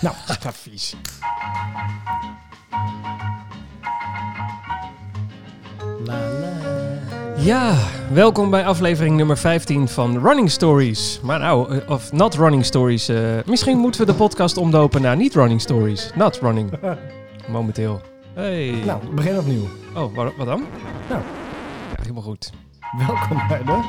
Nou, ga vies. Ja, welkom bij aflevering nummer 15 van Running Stories. Maar nou, eh, of Not Running Stories. eh, misschien moeten we de podcast omdopen naar Niet Running Stories. Not Running. Momenteel. Hey. Nou, we beginnen opnieuw. Oh, wat, wat dan? Nou. Ja, helemaal goed. Welkom bij de...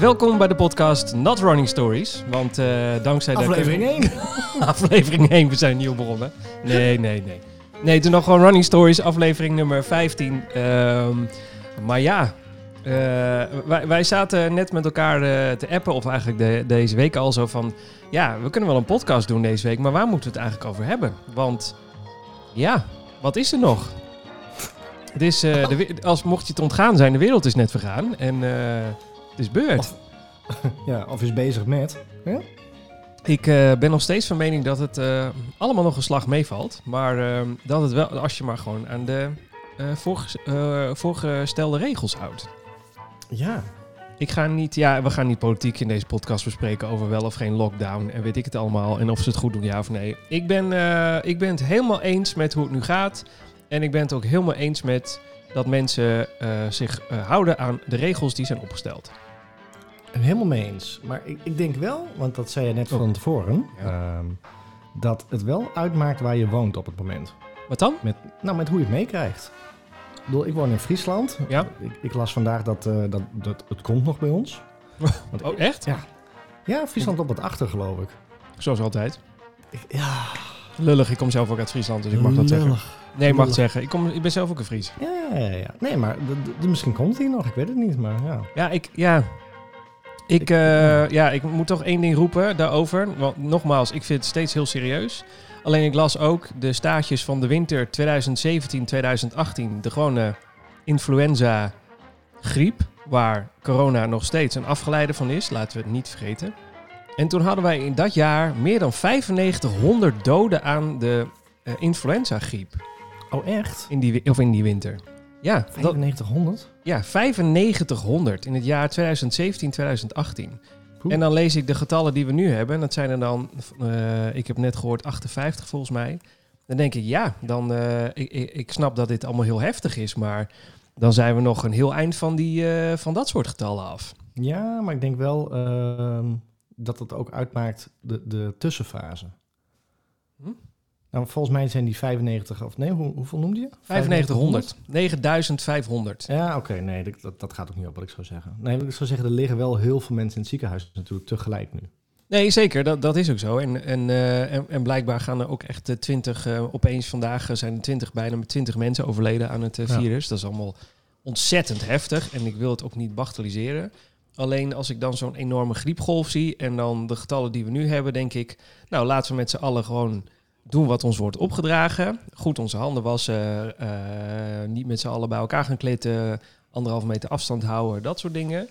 Welkom bij de podcast Not Running Stories. Want eh, dankzij de... Aflevering 1. aflevering 1, we zijn nieuw begonnen. Nee, nee, nee. Nee, toen nog gewoon Running Stories, aflevering nummer 15. Ehm, maar ja, eh, wij, wij zaten net met elkaar eh, te appen, of eigenlijk de, deze week al zo van... Ja, we kunnen wel een podcast doen deze week, maar waar moeten we het eigenlijk over hebben? Want ja, wat is er nog? Het is, de, als mocht je het ontgaan zijn, de wereld is net vergaan en is beurt. Of- Ja, of is bezig met... Ik eh, ben nog steeds van mening dat het eh, allemaal nog een slag meevalt. Maar eh, dat het wel, als je maar gewoon aan de eh, voorges- voorgestelde regels houdt. Ja. Ik ga niet, ja, we gaan niet politiek in deze podcast bespreken over wel of geen lockdown en weet ik het allemaal. En of ze het goed doen, ja of nee. Ik ben, ik ben het helemaal eens met hoe het nu gaat. En ik ben het ook helemaal eens met dat mensen zich houden aan de regels die zijn opgesteld. Helemaal mee eens. Maar ik, ik denk wel, want dat zei je net Oh. van tevoren... Ja. ehm, dat het wel uitmaakt waar je woont op het moment. Wat dan? Met, nou, met hoe je het meekrijgt. Ik, bedoel, ik woon in Friesland. Ja. Ik, ik las vandaag dat, eh, dat, dat het komt nog bij ons. Want Oh, echt? Ja. Ja, Friesland op het achter, geloof ik. Zoals altijd. ik ja, Lullig, ik kom zelf ook uit Friesland, dus ik mag dat zeggen. Nee, ik mag het zeggen. Ik, kom, ik ben zelf ook een Fries. Ja, ja, ja, ja. Nee, maar misschien komt het hier nog. Ik weet het niet, maar ja. Ja, ik, ja. Ik, Ik- eh, ja, ik moet toch één ding roepen daarover. Want nogmaals, ik vind het steeds heel serieus. Alleen ik las ook de staartjes van de winter 2017-2018. De gewone influenza griep. Waar corona nog steeds een afgeleide van is. Laten we het niet vergeten. En toen hadden wij in dat jaar meer dan 9500 doden aan de eh, influenza griep. Oh, echt? In die, of in die winter. Ja, dat, 9500? Ja, 9500 in het jaar 2017, 2018. Oeh. En dan lees ik de getallen die we nu hebben. En dat zijn er dan, eh, ik heb net gehoord, 58 volgens mij. Dan denk ik, ja, dan, ik, ik, ik snap dat dit allemaal heel heftig is. Maar dan zijn we nog een heel eind van, die, eh, van dat soort getallen af. Ja, maar ik denk wel ehm, dat het ook uitmaakt de, de tussenfase. Nou, volgens mij zijn die 95, of nee, hoe, hoeveel noemde je? 9500. 9500. Ja, oké, nee, dat- dat, gaat ook niet op wat ik zou zeggen. Nee, ik zou zeggen, er liggen wel heel veel mensen in het ziekenhuis natuurlijk tegelijk nu. Nee, zeker. Dat, dat is ook zo. En, en, eh, en, en blijkbaar gaan er ook echt eh, 20, eh, opeens vandaag zijn er 20, bijna met 20 mensen overleden aan het Ja. virus. Dat is allemaal ontzettend heftig en ik wil het ook niet bagatelliseren. Alleen als ik dan zo'n enorme griepgolf zie en dan de getallen die we nu hebben, denk ik, nou laten we met z'n allen gewoon doen wat ons wordt opgedragen. Goed onze handen wassen, eh, niet met z'n allen bij elkaar gaan klitten, anderhalve meter afstand houden, dat soort dingen.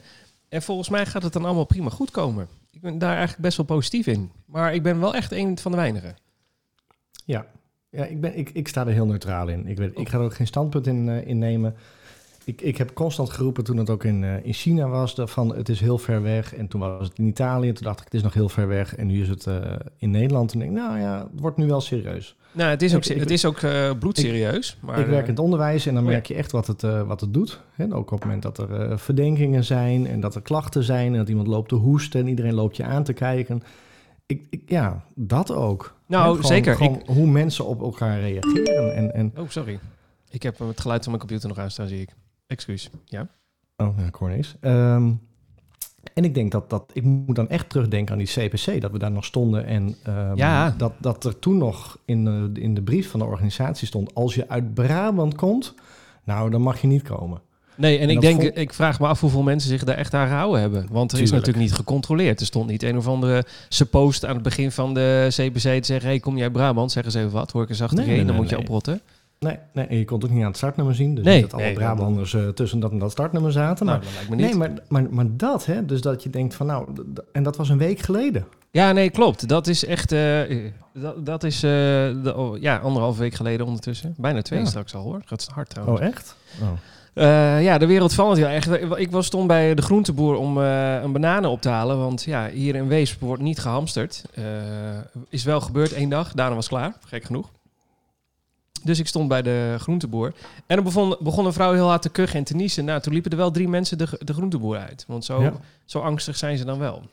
En volgens mij gaat het dan allemaal prima goed komen. Ik ben daar eigenlijk best wel positief in. Maar ik ben wel echt een van de weinigen. Ja, ja ik, ben, ik, ik sta er heel neutraal in. Ik, weet, ik ga er ook geen standpunt in, eh, in nemen. Ik, ik heb constant geroepen toen het ook in, eh, in China was, van het is heel ver weg. En toen was het in Italië, toen dacht ik het is nog heel ver weg. En nu is het eh, in Nederland. En denk ik, nou ja, het wordt nu wel serieus. Nou, het is ook, Ik- ik- het is ook eh, bloedserieus. maar, ik werk in het onderwijs en dan oh merk je echt wat het, wat het doet. Hè, ook op het moment dat er verdenkingen zijn en dat er klachten zijn... en dat iemand loopt te hoesten en iedereen loopt je aan te kijken. Ik, ik, ja, dat ook. Nou, gewoon- zeker. Gewoon hoe mensen op elkaar reageren. En, en, Oh, sorry. Ik heb het geluid van mijn computer nog aanstaan, zie ik. Excuus. Ja. Oh, ja, Cornelis. Ehm, en ik denk dat, dat... Ik moet dan echt terugdenken aan die CPC, dat we daar nog stonden. En ehm, Ja. dat, dat er toen nog in de, in de brief van de organisatie stond... als je uit Brabant komt, nou, dan mag je niet komen. Nee, en, En ik denk, vond- ik vraag me af hoeveel mensen zich daar echt aan gehouden hebben. Want er is Tuurlijk. natuurlijk niet gecontroleerd. Er stond niet een of andere suppost aan het begin van de CPC te zeggen... hey, kom jij uit Brabant? Zeggen ze even wat. Hoor ik eens achterheen, Nee, nee, dan nee, moet je oprotten. Nee, nee, en je kon het ook niet aan het startnummer zien. Dus Nee, niet dat alle nee, Brabanders eh, tussen dat en dat startnummer zaten. Nou, Maar, dat lijkt me niet. nee, maar, maar, maar dat, hè, dus dat je denkt van nou... En dat was een week geleden. Ja, nee, klopt. Dat is echt... eh, dat, dat is eh, de- oh, ja, anderhalf week geleden ondertussen. Bijna twee Ja. straks al, hoor. Gaat hard trouwens. Oh, echt? Oh. Eh, ja, de wereld verandert heel erg. Ik was stond bij de groenteboer om eh, een bananen op te halen. Want ja, hier in Weesp wordt niet gehamsterd. Eh, is wel gebeurd één dag. Daarna was het klaar, gek genoeg. Dus ik stond bij de groenteboer. En er begon, begon een vrouw heel hard te kuchen en te niezen. Nou, toen liepen er wel drie mensen de, de groenteboer uit. Want zo, Ja. zo angstig zijn ze dan wel.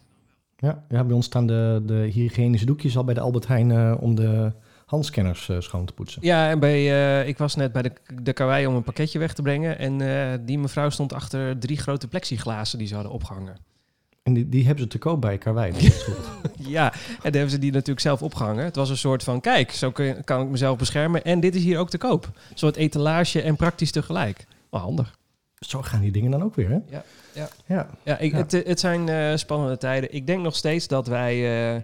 Ja, ja, bij ons staan de, de hygiënische doekjes al bij de Albert Heijn eh, om de handscanners eh, schoon te poetsen. Ja, en bij, eh, ik was net bij de, de karwei om een pakketje weg te brengen. En die mevrouw stond achter drie grote plexiglazen die ze hadden opgehangen. En die, die hebben ze te koop bij Karwei. Ja, en dan hebben ze die natuurlijk zelf opgehangen. Het was een soort van, kijk, zo kun kan ik mezelf beschermen. En dit is hier ook te koop. Een soort etalage en praktisch tegelijk. Wel handig. Zo gaan die dingen dan ook weer, hè? Ja, ja. Ja, Ja, ik, Ja. Het, het zijn eh, spannende tijden. Ik denk nog steeds dat wij... eh,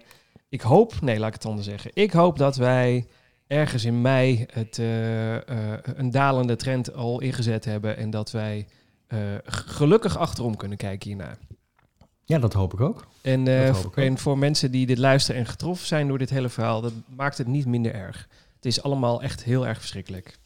ik hoop... Nee, laat ik het anders zeggen. Ik hoop dat wij ergens in mei het, eh, eh, een dalende trend al ingezet hebben. En dat wij eh, gelukkig achterom kunnen kijken hierna. Ja dat hoop ik ook. En, eh, hoop ik ook. en voor mensen die dit luisteren en getroffen zijn door dit hele verhaal, dat maakt het niet minder erg. Het is allemaal echt heel erg verschrikkelijk.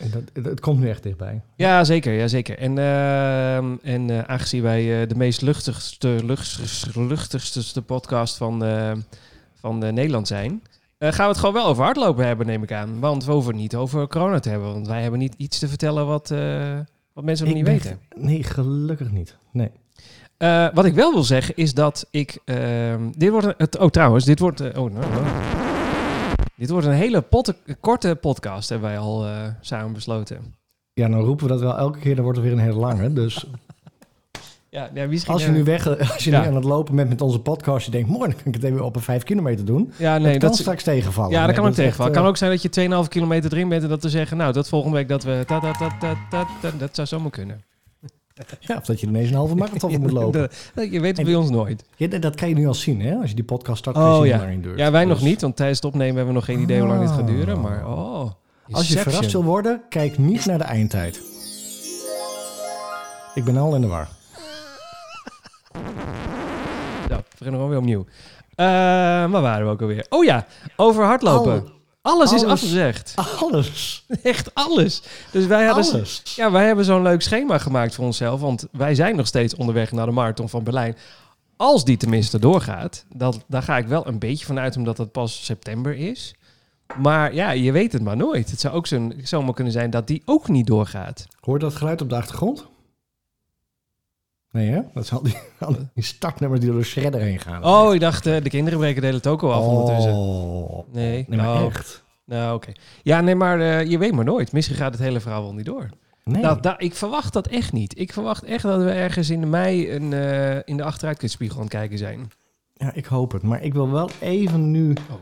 En dat, het komt nu echt dichtbij. Ja, zeker. Ja, zeker. En, ehm, en eh, aangezien wij eh, de meest luchtigste, luchtigste, luchtigste podcast van, van Nederland zijn, gaan we het gewoon wel over hardlopen hebben, neem ik aan. Want we hoeven het niet over corona te hebben. Want wij hebben niet iets te vertellen wat, wat mensen nog niet weten. Nee, gelukkig niet. Nee. Eh, wat ik wel wil zeggen is dat ik. ehm, dit wordt het, oh, trouwens, dit wordt. eh, oh, nou, nou. Dit wordt een hele potte- korte podcast, hebben wij al eh, samen besloten. Ja, nou roepen we dat wel elke keer, dan wordt het weer een hele lange. Dus Ja, ja misschien. als je eh, nu, weg, als je Ja. nu aan het lopen bent met onze podcast, je denkt, mooi, dan kan ik het even op een vijf kilometer doen. ja, Nee, dat kan dat, straks tegenvallen. ja, dat Nee, kan ook tegenvallen. Het eh, kan ook zijn dat je 2,5 kilometer erin bent en dat te zeggen, nou, dat volgende week dat we. Dat, dat, dat, dat, dat, dat, dat zou zomaar kunnen. Ja, of dat je ineens een halve marathon moet lopen. Je weet het bij ons nooit. Ja, dat- kan je nu al zien, hè? Als je die podcast start, Oh, ja. die duurt. Ja, wij nog Dus niet, want tijdens het opnemen hebben we nog geen idee hoe lang dit gaat duren. Maar oh. Als je verrast wil worden, kijk niet naar de eindtijd. Ik ben al in de war. Ja, we beginnen gewoon weer opnieuw. Eh waar waren we ook alweer? Oh ja, over hardlopen. Al- alles, is alles. afgezegd. Alles. Echt alles. Dus wij hadden, Alles. ja, wij hebben zo'n leuk schema gemaakt voor onszelf. Want wij zijn nog steeds onderweg naar de marathon van Berlijn. Als die tenminste doorgaat, dat, daar ga ik wel een beetje van uit, omdat het pas september is. Maar ja, je weet het maar nooit. Het zou ook zo'n, zomaar kunnen zijn dat die ook niet doorgaat. Hoor je dat geluid op de achtergrond? Nee, hè? Dat al die, al die startnummers die door de shredder heen gaan. Oh, ik dacht, eh, de kinderen breken de hele toko af ondertussen. Oh. Nee, Nee, maar nou, echt. nou oké. Ja, nee, maar eh, je weet maar nooit. Misschien gaat het hele verhaal wel niet door. Nee. Nou, da- ik verwacht dat echt niet. Ik verwacht echt dat we ergens in mei een, eh, in de achteruitkijkspiegel aan het kijken zijn. Ja, ik hoop het. Maar ik wil wel even nu... Oh.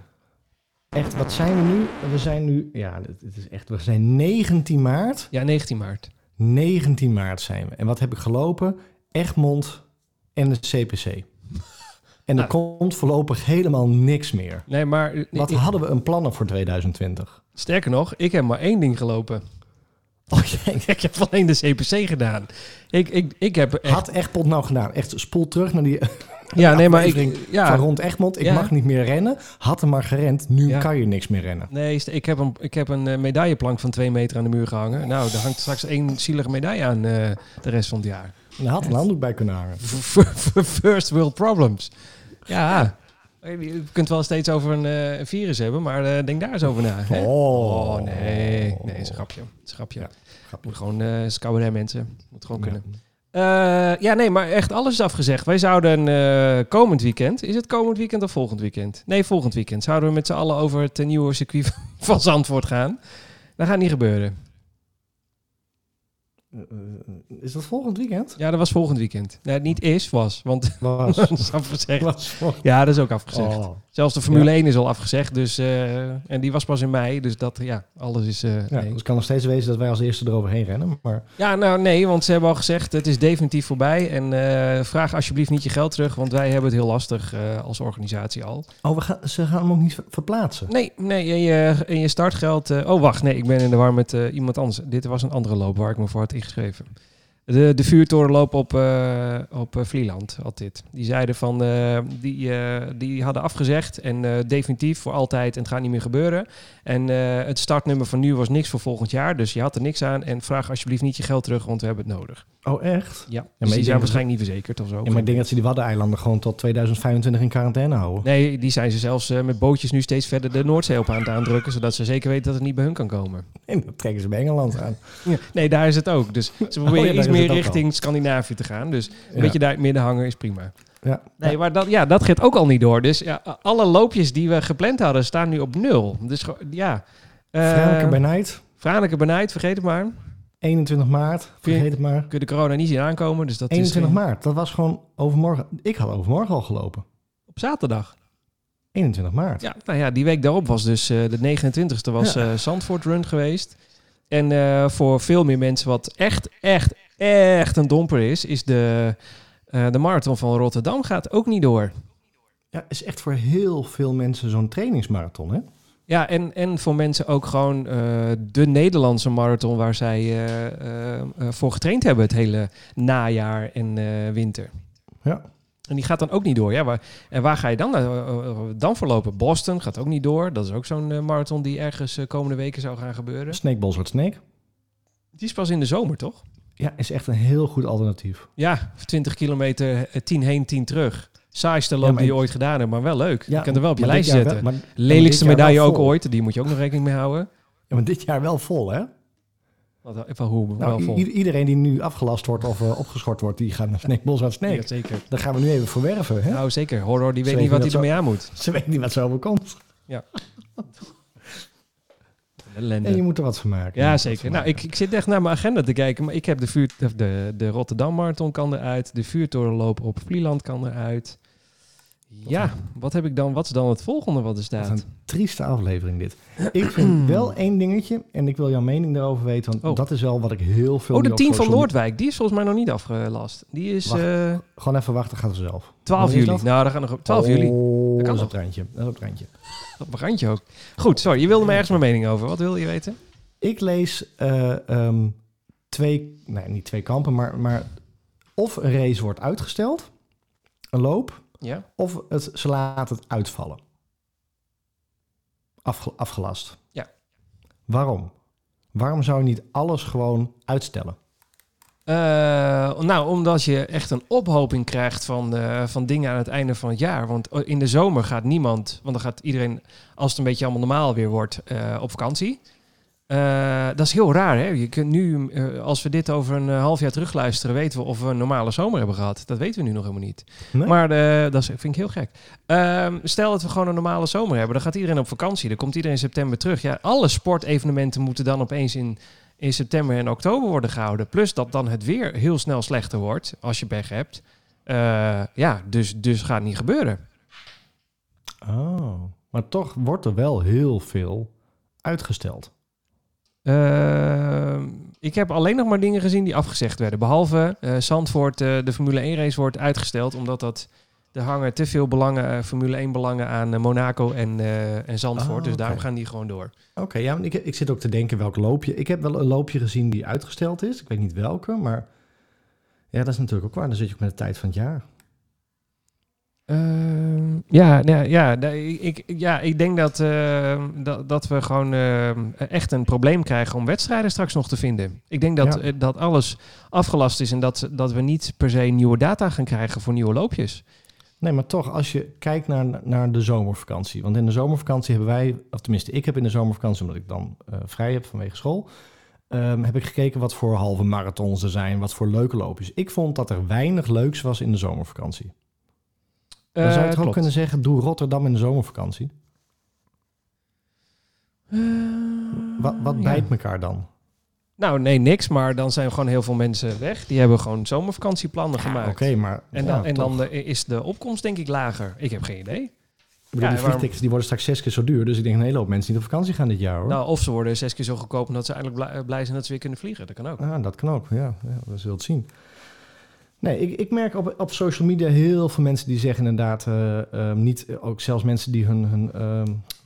Echt, wat zijn we nu? We zijn nu... Ja, het het is echt... We zijn 19 maart. Ja, 19 maart. 19 maart zijn we. En wat heb ik gelopen? Egmond en de CPC. En er Nou. komt voorlopig helemaal niks meer. Nee, maar Wat ik- hadden we een plannen voor 2020? sterker nog, ik heb maar één ding gelopen. Oh. Ik heb alleen de CPC gedaan. Ik, ik, ik heb echt... Had Egmond nou gedaan? Echt spoel terug naar die ja, nee, maar ik... van Ja, rond Egmond. Ik Ja. mag niet meer rennen. Had hem maar gerend. Nu Ja. kan je niks meer rennen. nee, ik heb een, ik heb een medailleplank van twee meter aan de muur gehangen. Nou, daar hangt straks één zielige medaille aan eh, de rest van het jaar. En daar had een handdoek bij kunnen hangen. First world problems. Ja. Je kunt wel steeds over een, eh, virus hebben, maar eh, denk daar eens over na. Hè? Oh. Oh, nee. Nee, is een grapje. Is een grapje. Ja, grapje. Moet gewoon uh, mensen. Moet gewoon Ja. kunnen. Eh, ja, nee, maar echt alles is afgezegd. Wij zouden eh, komend weekend... Is het komend weekend of volgend weekend? Nee, volgend weekend. Zouden we met z'n allen over het eh, nieuwe circuit van Zandvoort gaan. Dat gaat niet gebeuren. Eh, eh, Is dat volgend weekend? Ja, dat was volgend weekend. Nee, niet is, was. Want Was. dat is afgezegd. was Ja, dat is ook afgezegd. Oh. Zelfs de Formule 1 is al afgezegd. Dus, eh, en die was pas in mei. Dus dat, ja, alles is... eh, Ja, nee. dus het kan nog steeds wezen dat wij als eerste eroverheen rennen. Maar Ja, nou nee, want ze hebben al gezegd het is definitief voorbij. En eh, vraag alsjeblieft niet je geld terug, want wij hebben het heel lastig als organisatie al. oh, we gaan, ze gaan hem ook niet ver- verplaatsen. Nee, nee, en je, en je startgeld... oh, wacht, nee, ik ben in de war met iemand anders. Dit was een andere loop waar ik me voor had ingeschreven. De, de vuurtorenloop op, eh, op eh, Vlieland dit. Die zeiden van, eh, die, die hadden afgezegd en definitief voor altijd en het gaat niet meer gebeuren. En het startnummer van nu was niks voor volgend jaar, dus je had er niks aan. En vraag alsjeblieft niet je geld terug, want we hebben het nodig. Oh, echt? Ja, maar dus die zijn dat- waarschijnlijk niet verzekerd of zo. Ja, maar ik denk dat ze die Waddeneilanden gewoon tot 2025 in quarantaine houden. Nee, die zijn ze zelfs eh, met bootjes nu steeds verder de Noordzee op aan het aandrukken, zodat ze zeker weten dat het niet bij hun kan komen. En dat trekken ze bij Engeland aan. Nee, daar is het ook. Dus ze proberen Oh ja, daar iets meer richting Scandinavië te gaan. Dus een Ja. beetje daar in het midden hangen is prima. Ja. Nee, maar dat, ja, dat gaat ook al niet door. Dus ja, alle loopjes die we gepland hadden staan nu op nul. Dus ja. Uh, bij Night, Franeker benijd, vergeet het maar. 21 maart, vergeet het maar. Kun je de corona niet zien aankomen. Dus dat 21 is geen- maart, dat was gewoon overmorgen. Ik had overmorgen al gelopen. op zaterdag. 21 maart. Ja, nou ja, die week daarop was dus eh, de 29e was Ja. eh, Zandvoort Run geweest. En eh, voor veel meer mensen wat echt, echt, echt een domper is, is de, eh, de marathon van Rotterdam gaat ook niet door. Ja, is echt voor heel veel mensen zo'n trainingsmarathon, hè? Ja, en, en voor mensen ook gewoon eh, de Nederlandse marathon waar zij eh, eh, voor getraind hebben het hele najaar en winter. Ja. En die gaat dan ook niet door. Ja, waar, en waar ga je dan, dan voor lopen? Boston gaat ook niet door. Dat is ook zo'n marathon die ergens komende weken zou gaan gebeuren. Snakeballs wordt Snake. Die is pas in de zomer, toch? Ja, is echt een heel goed alternatief. Ja, 20 kilometer, eh, 10 heen, 10 terug. Saaiste loop Ja, die je ooit gedaan hebt, maar wel leuk. je kunt er wel op je jaar zetten. wel- maar- Lelijkste medaille wel ook vol. ooit. Die moet je ook nog rekening mee houden. Ja, maar dit jaar wel vol, hè? Wat, even hoe, wel Nou, vol. i- iedereen die nu afgelast wordt of eh, opgeschort wordt, die gaat naar Snake. Ja, zeker. Daar gaan we nu even voor werven, hè? Nou, zeker. Horror, die weet niet wat hij ermee aan moet. Ze weten niet wat zo overkomt. Ellende. En je moet er wat van maken. Ja, er zeker. Nou, ik, ik zit echt naar mijn agenda te kijken. Maar ik heb de, vuur, de, de Rotterdam Marathon kan eruit. De vuurtorenloop op Vlieland kan eruit. Ja, wat heb ik dan? Wat is dan het volgende wat er Wat staat? een trieste aflevering dit. Ik vind wel één dingetje, en ik wil jouw mening daarover weten, want Oh. dat is wel wat ik heel veel... Oh, de op 10 van Noordwijk. Die is volgens mij nog niet afgelast. Die is Wacht. eh, Gewoon even wachten, gaat er zelf. 12 Wanneer is juli. Nou, dan gaan nog 12 juli. Oh, Dat kan dat op het randje. Dat is op het randje. Op randje ook. Goed, sorry. Je wilde me ergens mijn mening over. Wat wil je weten? Ik lees eh, ehm, twee, nee, niet twee kampen, maar, maar of een race wordt uitgesteld, een loop, Ja? of het, ze laten het uitvallen. Afge- afgelast. Ja. Waarom? Waarom zou je niet alles gewoon uitstellen? Eh, nou, omdat je echt een ophoping krijgt van, eh, van dingen aan het einde van het jaar. Want in de zomer gaat niemand, want dan gaat iedereen, als het een beetje allemaal normaal weer wordt, eh, op vakantie. Eh, dat is heel raar, hè? Je kunt nu, eh, als we dit over een eh, half jaar terugluisteren, weten we of we een normale zomer hebben gehad. Dat weten we nu nog helemaal niet. Nee? Maar dat vind ik heel gek. Ehm, stel dat we gewoon een normale zomer hebben, dan gaat iedereen op vakantie. Dan komt iedereen in september terug. Ja, alle sportevenementen moeten dan opeens in, in september en oktober worden gehouden. Plus dat dan het weer heel snel slechter wordt, als je pech hebt. Ja, dus, dus gaat niet gebeuren. Oh, maar toch wordt er wel heel veel uitgesteld. Ehm, ik heb alleen nog maar dingen gezien die afgezegd werden. Behalve eh Zandvoort, eh, de Formule 1 race wordt uitgesteld. Omdat dat, er hangen te veel belangen, eh, Formule 1 belangen aan Monaco en, en Zandvoort. Ah, dus daarom gaan die gewoon door. Oké, ja, want ik, ik zit ook te denken welk loopje. Ik heb wel een loopje gezien die uitgesteld is. Ik weet niet welke, maar ja, dat is natuurlijk ook waar. Dan zit je ook met de tijd van het jaar. Ehm, ja, ja, ja, nee, ik, ja, ik denk dat, eh, dat, dat we gewoon eh, echt een probleem krijgen om wedstrijden straks nog te vinden. Ik denk dat, Ja. eh, dat alles afgelast is en dat, dat we niet per se nieuwe data gaan krijgen voor nieuwe loopjes. Nee, maar toch, als je kijkt naar, naar de zomervakantie. Want in de zomervakantie hebben wij, of tenminste, ik heb in de zomervakantie, omdat ik dan eh, vrij heb vanwege school, ehm, heb ik gekeken wat voor halve marathons er zijn, wat voor leuke loopjes. Ik vond dat er weinig leuks was in de zomervakantie. Dan zou je Eh, toch ook klopt. kunnen zeggen, doe Rotterdam in de zomervakantie. Eh, Wat, wat ja. bijt elkaar dan? Nou, nee, niks. Maar dan zijn gewoon heel veel mensen weg. Die hebben gewoon zomervakantieplannen Ja, gemaakt. Oké, maar En ja, dan, en dan eh, is de opkomst denk ik lager. Ik heb geen idee. Ik bedoel, Ja, die vliegtickets die worden straks zes keer zo duur. Dus ik denk een hele hoop mensen die op vakantie gaan dit jaar hoor. Nou, of ze worden zes keer zo goedkoop omdat ze eigenlijk blij, zijn dat ze weer kunnen vliegen. Dat kan ook. Ah, dat kan ook, ja. ja we zullen het zien. Nee, ik, ik merk op, op social media heel veel mensen die zeggen inderdaad eh, ehm, niet, ook zelfs mensen die hun, hun,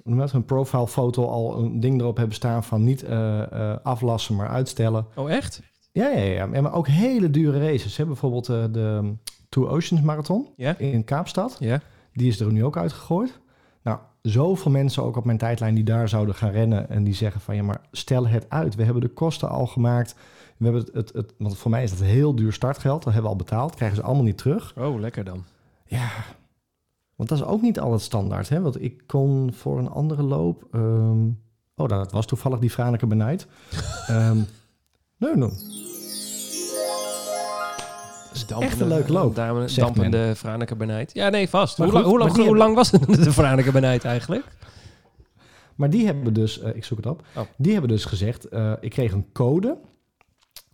dat, hun profilefoto al een ding erop hebben staan van niet eh, eh, aflassen, maar uitstellen. Oh, echt? Ja, ja, ja. Ja, Maar ook hele dure races. Hè? Bijvoorbeeld eh, de Two Oceans Marathon Ja? in Kaapstad. Ja? Die is er nu ook uitgegooid. Zoveel mensen ook op mijn tijdlijn die daar zouden gaan rennen. En die zeggen van ja, maar stel het uit. We hebben de kosten al gemaakt. We hebben het, het, het want voor mij is dat heel duur startgeld. Dat hebben we al betaald. Krijgen ze allemaal niet terug. Oh, lekker dan. Ja, want dat is ook niet altijd standaard. Hè? Want ik kon voor een andere loop... ehm, oh, dat was toevallig die Franeker Benijd. Ehm nee, nee. Echt een leuke loop, Dampende, zegt dampende Franeker benijd. Ja, nee, vast. Hoe, lang- hoe, lang, hoe lang was het, de Franeker benijd eigenlijk? Maar die hebben dus, eh, ik zoek het op, Oh. die hebben dus gezegd, eh, ik kreeg een code,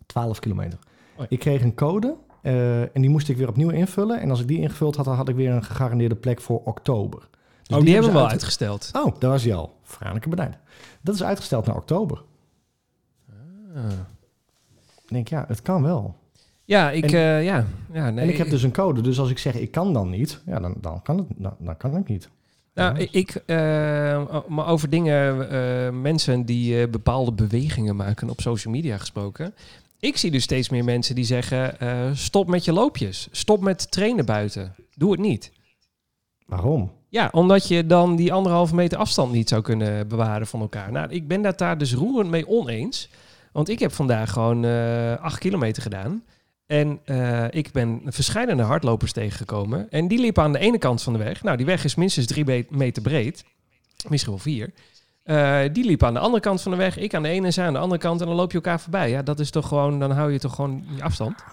12 kilometer. Oh ja. Ik kreeg een code eh, en die moest ik weer opnieuw invullen. En als ik die ingevuld had, dan had ik weer een gegarandeerde plek voor oktober. Dus oh, die, hebben we ze wel uit- uitgesteld. Oh, daar was hij al. Franeker Benijn. Dat is uitgesteld naar oktober. Ah. Ik denk, ja, het kan wel. Ja, ik, En- eh, ja. ja nee, en ik heb dus een code, dus als ik zeg ik kan dan niet, ja, dan, dan, kan, het, dan, dan kan ik niet. Nou, Ja. ik, eh, maar over dingen, eh, mensen die bepaalde bewegingen maken op social media gesproken. Ik zie dus steeds meer mensen die zeggen: stop met je loopjes, stop met trainen buiten, doe het niet. Waarom? Ja, omdat je dan die anderhalve meter afstand niet zou kunnen bewaren van elkaar. Nou, ik ben dat daar dus roerend mee oneens. Want ik heb vandaag gewoon acht kilometer gedaan. En eh, ik ben verschillende hardlopers tegengekomen. En die liepen aan de ene kant van de weg. Nou, die weg is minstens drie meter breed. Misschien wel vier. Eh, die liepen aan de andere kant van de weg. Ik aan de ene en zij aan de andere kant. En dan loop je elkaar voorbij. Ja, dat is toch gewoon... Dan hou je toch gewoon je afstand.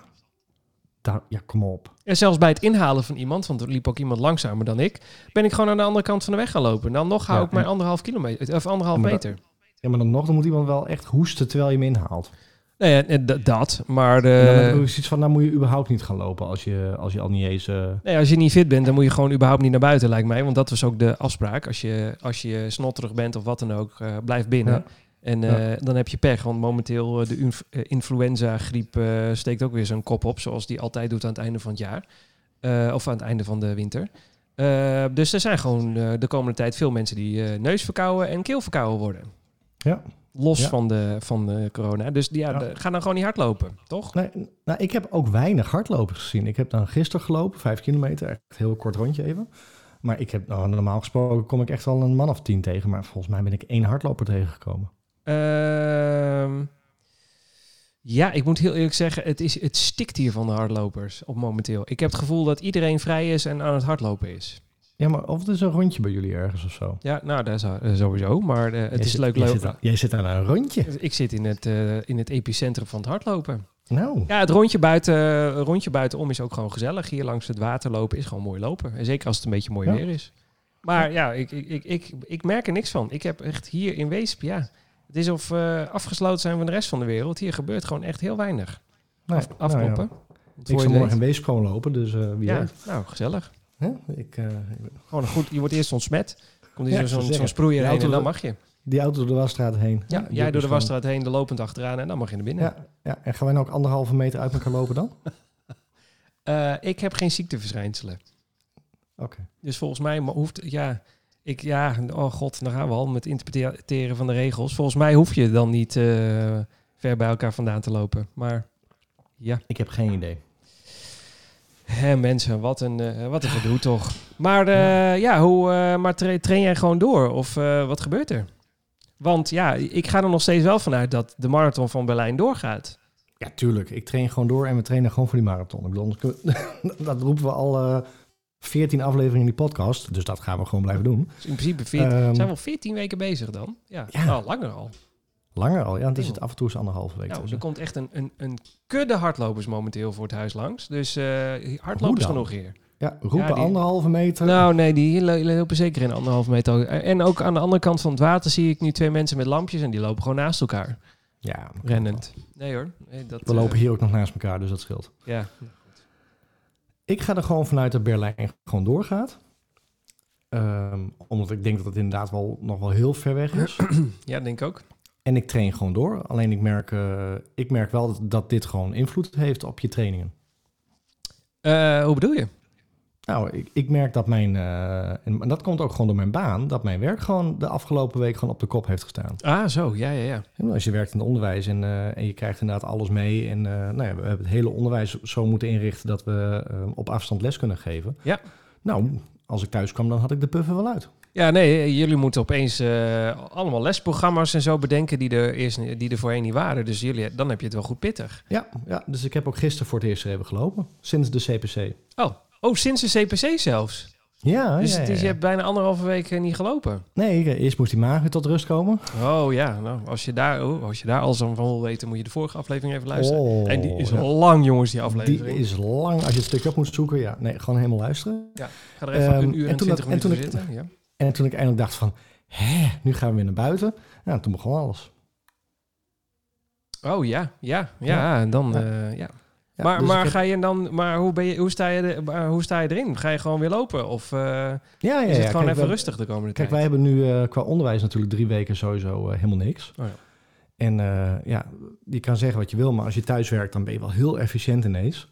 Daar, ja, kom op. En zelfs bij het inhalen van iemand, want er liep ook iemand langzamer dan ik, ben ik gewoon aan de andere kant van de weg gaan lopen. Dan nog hou Ja, ik mijn anderhalf kilometer, of anderhalf meter. Ja, maar dan nog, dan moet iemand wel echt hoesten terwijl je hem inhaalt. Nee, eh, dat, maar dan heb de, zoiets van, nou moet je überhaupt niet gaan lopen als je, als je al niet eens... eh, nee, als je niet fit bent, dan moet je gewoon überhaupt niet naar buiten, lijkt mij. Want dat was ook de afspraak. Als je, als je snotterig bent of wat dan ook, eh, blijf binnen. Ja. En dan heb je pech, want momenteel de inf- influenza-griep steekt ook weer zijn kop op, zoals die altijd doet aan het einde van het jaar. Of aan het einde van de winter. Dus er zijn gewoon de komende tijd veel mensen die neusverkouden en keelverkouden worden. Ja. Los Ja. van, de, van de corona. Dus ja, Ja. de- ga dan gewoon niet hardlopen, toch? Nee, nou, ik heb ook weinig hardlopers gezien. Ik heb dan gisteren gelopen, vijf kilometer, echt een heel kort rondje even. Maar ik heb, nou, normaal gesproken kom ik echt wel een man of tien tegen. Maar volgens mij ben ik één hardloper tegengekomen. Ehm, ja, ik moet heel eerlijk zeggen, het, is, het stikt hier van de hardlopers op momenteel. Ik heb het gevoel dat iedereen vrij is en aan het hardlopen is. Ja, maar of het is een rondje bij jullie ergens of zo. Ja, nou, dat is eh, sowieso. Maar eh, het Jij is zit- leuk Jij lopen. zit, aan- jij zit aan een rondje. Ik zit in het, eh, in het epicentrum van het hardlopen. Nou, Ja, het rondje, buiten, rondje buitenom is ook gewoon gezellig. Hier langs het water lopen is gewoon mooi lopen. En zeker als het een beetje mooi Ja. weer is. Maar ja, ik, ik, ik, ik, ik merk er niks van. Ik heb echt hier in Weesp, ja... Het is of afgesloten zijn van de rest van de wereld. Hier gebeurt gewoon echt heel weinig. nee, Af, nou afkloppen. ja. Het Ik zal morgen in. Weesp gewoon lopen, dus eh, wie Ja, weet. nou, gezellig. Hè? Ik, eh, Gewoon een goed, je wordt eerst ontsmet. Komt Ja, zo'n zo'n sproeier heen en dan mag je. die auto door de wasstraat heen. Ja, jij door de wasstraat heen, de lopend achteraan en dan mag je naar binnen. Ja, ja, en gaan wij nou ook anderhalve meter uit elkaar lopen dan? Eh, ik heb geen ziekteverschijnselen. Oké. Dus volgens mij hoeft... Ja, ik, ja, oh god, dan gaan we al met interpreteren van de regels. Volgens mij hoef je dan niet eh, ver bij elkaar vandaan te lopen. Maar ja, Ik heb geen idee. Hè, mensen, wat een, eh, wat een gedoe toch. Maar eh, ja, hoe, eh, maar tra- train jij gewoon door? Of wat gebeurt er? Want ja, ik ga er nog steeds wel vanuit dat de marathon van Berlijn doorgaat. Ja, tuurlijk. Ik train gewoon door en we trainen gewoon voor die marathon. Ik bedoel, dat roepen we al eh 14 afleveringen in die podcast. Dus dat gaan we gewoon blijven doen. Dus in principe veert- Ehm, zijn we al 14 weken bezig dan? Ja, Ja. Nou, langer al. Langer al. Ja, het is het af en toe is anderhalve week. Nou, dus, er komt echt een, een, een kudde hardlopers momenteel voor het huis langs. Dus eh hardlopers genoeg hier. ja, roepen ja, die- anderhalve meter. Nou, nee, die lo- lopen zeker in anderhalve meter. En ook aan de andere kant van het water zie ik nu twee mensen met lampjes en die lopen gewoon naast elkaar. ja, Rennend. Nee hoor. Nee, dat, We eh, lopen hier ook nog naast elkaar, dus dat scheelt. Ja. Ik ga er gewoon vanuit dat Berlijn gewoon doorgaat. Ehm, omdat ik denk dat het inderdaad wel nog wel heel ver weg is. ja, denk ik ook. En ik train gewoon door. Alleen ik merk, eh, ik merk wel dat, dat dit gewoon invloed heeft op je trainingen. Eh, hoe bedoel je? Nou, ik, ik merk dat mijn, eh, en dat komt ook gewoon door mijn baan, dat mijn werk gewoon de afgelopen week gewoon op de kop heeft gestaan. Ah, zo, ja, ja, ja. En Als je werkt in het onderwijs en, en je krijgt inderdaad alles mee. En nou ja, we hebben het hele onderwijs zo moeten inrichten dat we eh, op afstand les kunnen geven. Ja. Nou, als ik thuis kwam, dan had ik de puffer wel uit. Ja, nee, jullie moeten opeens eh, allemaal lesprogramma's en zo bedenken die er, eerst, die er voorheen niet waren. Dus jullie, dan heb je het wel goed pittig. Ja, ja, dus ik heb ook gisteren voor het eerst even gelopen, sinds de CPC. Oh, oh sinds de CPC zelfs. Ja, Dus, ja, ja, dus je ja. hebt bijna anderhalve week eh, niet gelopen. Nee, eerst moest die maag weer tot rust komen. Oh ja, nou, als je daar, oh, als je daar alles van wil weten, moet je de vorige aflevering even luisteren. Oh, en die is ja. lang, jongens, die Die aflevering. is lang, als je het stukje op moet zoeken. Ja, nee, gewoon helemaal luisteren. Ga er even Ehm, een uur en, twintig dat- en minuten toen ik- zitten. Ja. En toen ik eindelijk dacht van, hè, nu gaan we weer naar buiten. Ja, toen begon alles. Oh ja, ja, ja, en dan, Ja. eh, ja. Ja, maar dus maar heb- ga je dan, maar hoe, ben je, hoe, sta je, er- hoe sta je erin? Ga je gewoon weer lopen? Of eh, ja, ja, is ja, het gewoon kijk, even rustig de komende Kijk, wij tijd? hebben nu eh, qua onderwijs natuurlijk drie weken sowieso helemaal niks. Oh ja. En ja, je kan zeggen wat je wil, maar als je thuis werkt, dan ben je wel heel efficiënt ineens.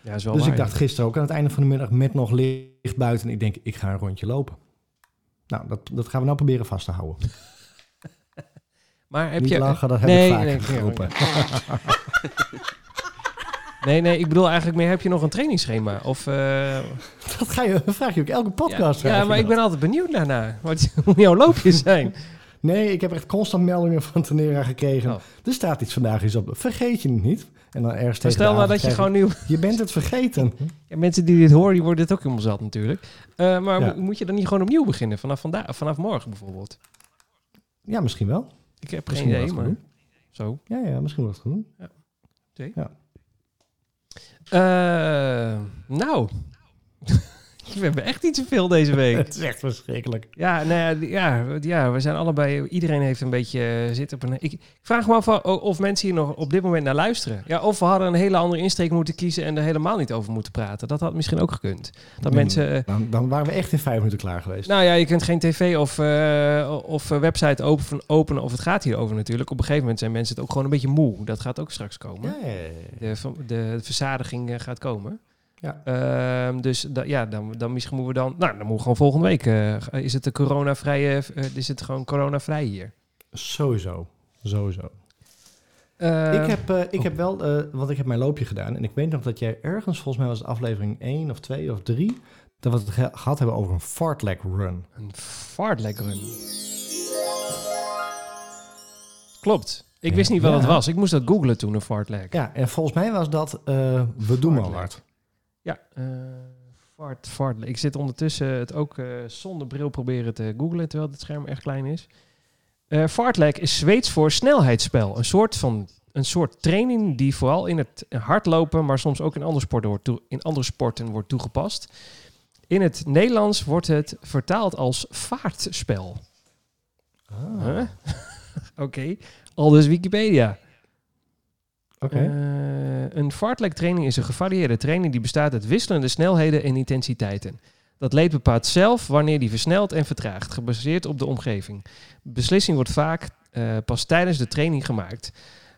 Ja, is wel dus waar, ik dacht gisteren ook aan het einde van de middag met nog licht buiten. Ik denk, ik ga een rondje lopen. Nou, dat, dat gaan we nou proberen vast te houden. Maar heb Niet je... lachen, dat heb nee, ik vaker nee, geroepen. Nee, nee, ik bedoel eigenlijk meer, heb je nog een trainingsschema? Of, eh, Dat ga je, vraag je ook elke podcast. ja, maar ik ben altijd benieuwd daarna. Wat, hoe jouw loopjes zijn. Nee, ik heb echt constant meldingen van Tenera gekregen. Oh. Er staat iets vandaag iets op. Vergeet je het niet. En dan ergens Maar stel nou dat je gewoon nieuw... Je bent het vergeten. Ja, mensen die dit horen, die worden dit ook helemaal zat natuurlijk. Eh, maar Ja. mo- moet je dan niet gewoon opnieuw beginnen? Vanaf, vandaag, vanaf morgen bijvoorbeeld? Ja, misschien wel. Ik heb Misschien geen idee, maar... Zo. Ja, ja, misschien wel het goed doen. Eh, nou... We hebben echt niet zoveel deze week. Het is echt verschrikkelijk. Ja, nou ja, ja, ja, we zijn allebei... Iedereen heeft een beetje eh, zit op een... Ik, ik vraag me af of, mensen hier nog op dit moment naar luisteren. Ja, of we hadden een hele andere insteek moeten kiezen... en er helemaal niet over moeten praten. Dat had misschien ook gekund. Dat Nee, mensen... eh, Dan, dan waren we echt in vijf minuten klaar geweest. nou ja, je kunt geen tv of, eh, of website open, openen of het gaat hierover natuurlijk. Op een gegeven moment zijn mensen het ook gewoon een beetje moe. Dat gaat ook straks komen. De, de verzadiging gaat komen. Ja. Ehm, dus da- ja, dan, dan misschien moeten we dan... Nou, dan moeten we gewoon volgende week... eh, is het de coronavrije... eh, is het gewoon coronavrij hier? Sowieso. Sowieso. Eh, ik heb, eh, ik oh. heb wel, eh, want ik heb mijn loopje gedaan. En ik weet nog dat jij ergens, volgens mij was het aflevering 1 of 2 of 3... dat we het ge- gehad hebben over een fartlek run. Een fartlek run. Klopt. Ik wist niet wat het was. Ik moest dat googlen toen, een fartlek. Ja, en volgens mij was dat eh, we doen maar Fartlek. wat. Ja, eh fart, fart. Ik zit ondertussen het ook eh, zonder bril proberen te googlen, terwijl het scherm echt klein is. Eh fartlek is Zweeds voor snelheidsspel. Een soort, van, een soort training die vooral in het hardlopen, maar soms ook in andere sporten wordt, in andere sporten wordt toegepast. In het Nederlands wordt het vertaald als vaartspel. Ah, Huh? Oké, al dus Wikipedia. Oké. Eh, een fartlek training is een gevarieerde training die bestaat uit wisselende snelheden en intensiteiten. Dat leed bepaalt zelf wanneer die versnelt en vertraagt, gebaseerd op de omgeving. Beslissing wordt vaak eh, pas tijdens de training gemaakt,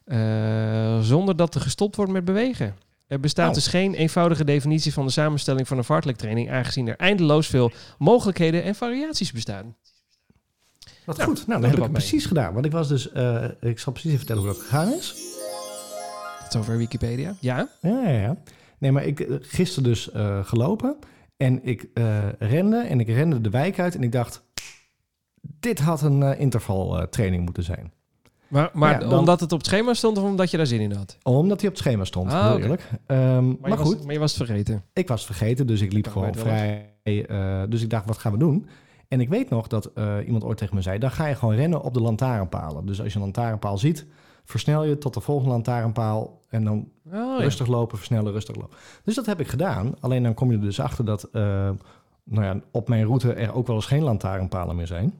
eh, zonder dat er gestopt wordt met bewegen. Er bestaat Oh. dus geen eenvoudige definitie van de samenstelling van een fartlek training, aangezien er eindeloos veel mogelijkheden en variaties bestaan. Wat Nou, goed. Nou, dat heb ik mee. precies gedaan. Want ik was dus... ik zal precies even vertellen hoe dat gegaan is. Tot zover Wikipedia. Ja? Ja, ja, ja. Nee, maar ik eh, gisteren dus eh, gelopen. En ik eh, rende en ik rende de wijk uit. En ik dacht, dit had een eh, intervaltraining moeten zijn. Maar, maar Ja, dan- omdat het op het schema stond of omdat je daar zin in had? Omdat hij op het schema stond, Ah, eerlijk. Ehm, maar je goed, Was, maar je was het vergeten. ik was vergeten, dus ik liep gewoon vrij. eh, dus ik dacht, wat gaan we doen? En ik weet nog dat eh, iemand ooit tegen me zei, dan ga je gewoon rennen op de lantaarnpalen. Dus als je een lantaarnpaal ziet, versnel je tot de volgende lantaarnpaal en dan Oh, ja. rustig lopen, versnellen, rustig lopen. Dus dat heb ik gedaan. Alleen dan kom je er dus achter dat eh, nou ja, op mijn route er ook wel eens geen lantaarnpalen meer zijn.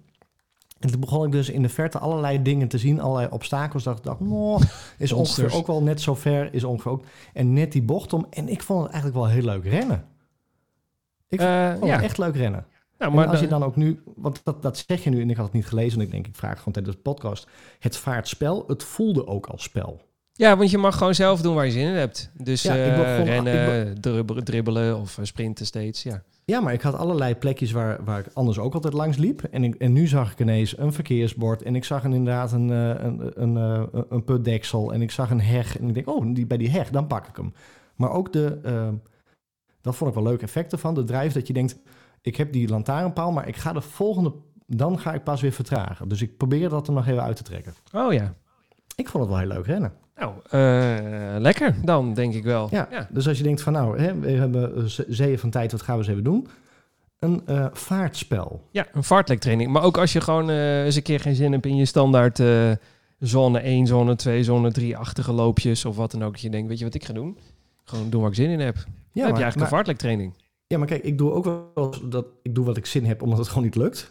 En toen begon ik dus in de verte allerlei dingen te zien, allerlei obstakels. Dat ik dacht, nou, is ongeveer ook wel net zo ver, is ongeveer ook. En net die bocht om. En ik vond het eigenlijk wel heel leuk rennen. Ik Eh, vond ja. het echt leuk rennen. Nou, Maar maar als je dan, ook nu, want dat, dat zeg je nu en ik had het niet gelezen. En ik denk, ik vraag gewoon tijdens de podcast. Het vaartspel, het voelde ook als spel. Ja, want je mag gewoon zelf doen waar je zin in hebt. Dus Ja, ik eh, rennen, dribbelen, dribbelen of eh, sprinten steeds. Ja. Ja, maar ik had allerlei plekjes waar, waar ik anders ook altijd langs liep. En, ik, en nu zag ik ineens een verkeersbord. En ik zag een, inderdaad een, eh, een, een, eh, een putdeksel. En ik zag een heg. En ik denk, oh, die, bij die heg, dan pak ik hem. Maar ook de, dat vond ik wel leuk effecten van. De drijf dat je denkt, ik heb die lantaarnpaal, maar ik ga de volgende, dan ga ik pas weer vertragen. Dus ik probeer dat er nog even uit te trekken. Oh ja. Ik vond het wel heel leuk rennen. Nou, eh, lekker dan, denk ik wel. Ja, dus als je denkt van nou, hè, we hebben eh, ze- zeeën van tijd, wat gaan we eens even doen? Een eh, vaartspel. Ja, een fartlektraining. Maar ook als je gewoon eens een keer geen zin hebt in je standaard zone 1, zone 2, zone 3-achtige loopjes of wat dan ook. Dat je denkt, weet je wat ik ga doen? Gewoon doen waar ik zin in heb. Dan Ja, heb je eigenlijk maar, een fartlektraining. Ja, maar kijk, ik doe ook wel dat ik doe wat ik zin heb, omdat het gewoon niet lukt.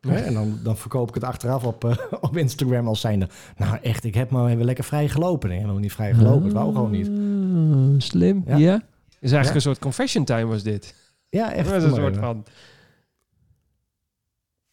Hè? En dan, dan verkoop ik het achteraf op, eh, op Instagram als zijnde. Nou echt, ik heb maar even lekker vrij gelopen. Nee, helemaal niet vrij gelopen. Het wou gewoon niet. Ah, Slim, ja. Ja. Is eigenlijk Ja. een soort confession time was dit. Ja, echt. Dat is een soort even. van...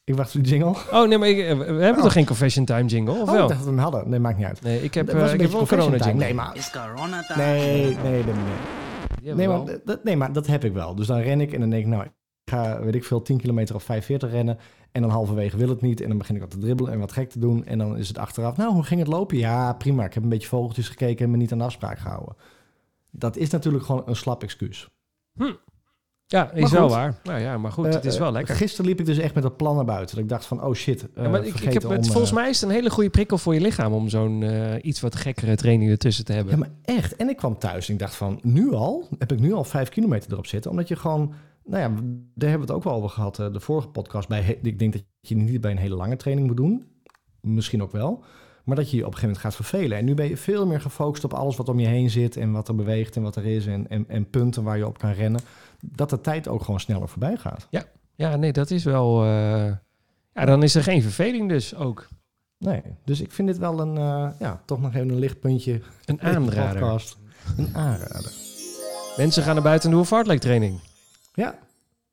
Ik wacht op die jingle. Oh nee, maar ik, eh, we hebben Oh. toch geen confession time jingle, of Oh, ik wel? dacht dat we hem hadden. Nee, maakt niet uit. Nee, ik heb, eh, een ik heb beetje wel een corona confession jingle. time. Nee, maar... It's corona time. Nee, nee, nee, nee. Die Nee maar, dat, nee, maar dat heb ik wel. Dus dan ren ik en dan denk ik, nou, ik ga, weet ik veel, 10 kilometer of 45 rennen. En dan halverwege wil het niet. En dan begin ik wat te dribbelen en wat gek te doen. En dan is het achteraf, nou, hoe ging het lopen? Ja, prima. Ik heb een beetje vogeltjes gekeken en me niet aan de afspraak gehouden. Dat is natuurlijk gewoon een slap excuus. Ja, is Maar wel waar. Nou ja, maar goed, Eh, het is wel eh, lekker. Gisteren liep ik dus echt met dat plan naar buiten. Dat ik dacht van, oh shit, eh Ja, maar ik, ik heb het, om, volgens eh, mij is het een hele goede prikkel voor je lichaam om zo'n eh, iets wat gekkere training ertussen te hebben. Ja, maar echt. En ik kwam thuis en ik dacht van, nu al? Heb ik nu al vijf kilometer erop zitten? Omdat je gewoon, nou ja, daar hebben we het ook wel over gehad. eh, De vorige podcast, bij, ik denk dat je niet bij een hele lange training moet doen. Misschien ook wel. Maar dat je je op een gegeven moment gaat vervelen. En nu ben je veel meer gefocust op alles wat om je heen zit. En wat er beweegt en wat er is. En, en, en punten waar je op kan rennen. Dat de tijd ook gewoon sneller voorbij gaat. Ja, nee, dat is wel... eh, Ja, dan is er geen verveling dus ook. Nee, dus ik vind dit wel een, eh, ja, toch nog even een lichtpuntje. Een aanrader. podcast. Een aanrader. Mensen gaan naar buiten en doen een fartlektraining. Ja,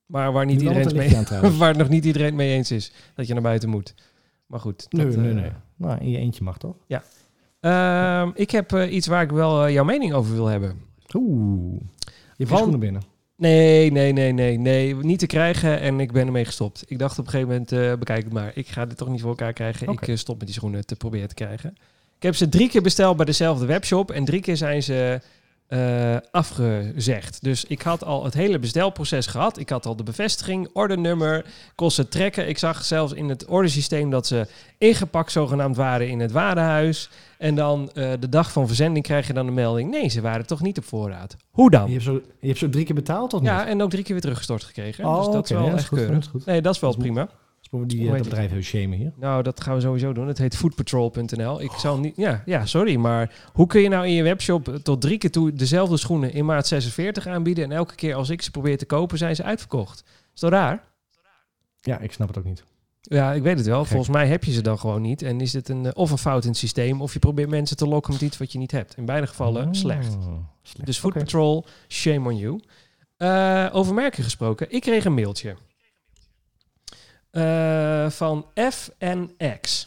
Maar waar, niet iedereen het mee, aan waar nog niet iedereen mee eens is dat je naar buiten moet. Maar goed. nee, dat, nee, eh, nee. Nou, in je eentje mag toch? ehm, ik heb iets waar ik wel jouw mening over wil hebben. Oeh. Je hebt schoenen binnen. Nee, nee, nee, nee, nee. Niet te krijgen en ik ben ermee gestopt. Ik dacht op een gegeven moment, eh, bekijk het maar. Ik ga dit toch niet voor elkaar krijgen. Ik eh, stop met die schoenen te proberen te krijgen. Ik heb ze drie keer besteld bij dezelfde webshop en drie keer zijn ze eh, afgezegd. Dus ik had al het hele bestelproces gehad. Ik had al de bevestiging, ordernummer, kosten trekken. Ik zag zelfs in het ordersysteem dat ze ingepakt zogenaamd waren in het warenhuis. En dan eh, de dag van verzending krijg je dan de melding. Nee, ze waren toch niet op voorraad. Hoe dan? Je hebt, zo, je hebt zo drie keer betaald, toch Ja, en ook drie keer weer teruggestort gekregen. Oh, dus dat is wel ja, echt goed, keurig. goed. Nee, dat is wel Dat is prima. Die, eh, dat bedrijf even shamen hier. Nou, dat gaan we sowieso doen. Het heet foodpatrol.nl. Ik zal niet... Ja, ja, sorry, maar hoe kun je nou in je webshop tot drie keer toe dezelfde schoenen in maat 46 aanbieden en elke keer als ik ze probeer te kopen, zijn ze uitverkocht? Is dat raar? Ja, ik snap het ook niet. Ja, ik weet het wel. Gek. Volgens mij heb je ze dan gewoon niet. En is het een, eh, of een fout in het systeem, of je probeert mensen te lokken met iets wat je niet hebt. In beide gevallen Oh, slecht. slecht. Dus Food. Patrol, shame on you. Eh, over merken gesproken. Ik kreeg een mailtje. Eh, van FNX.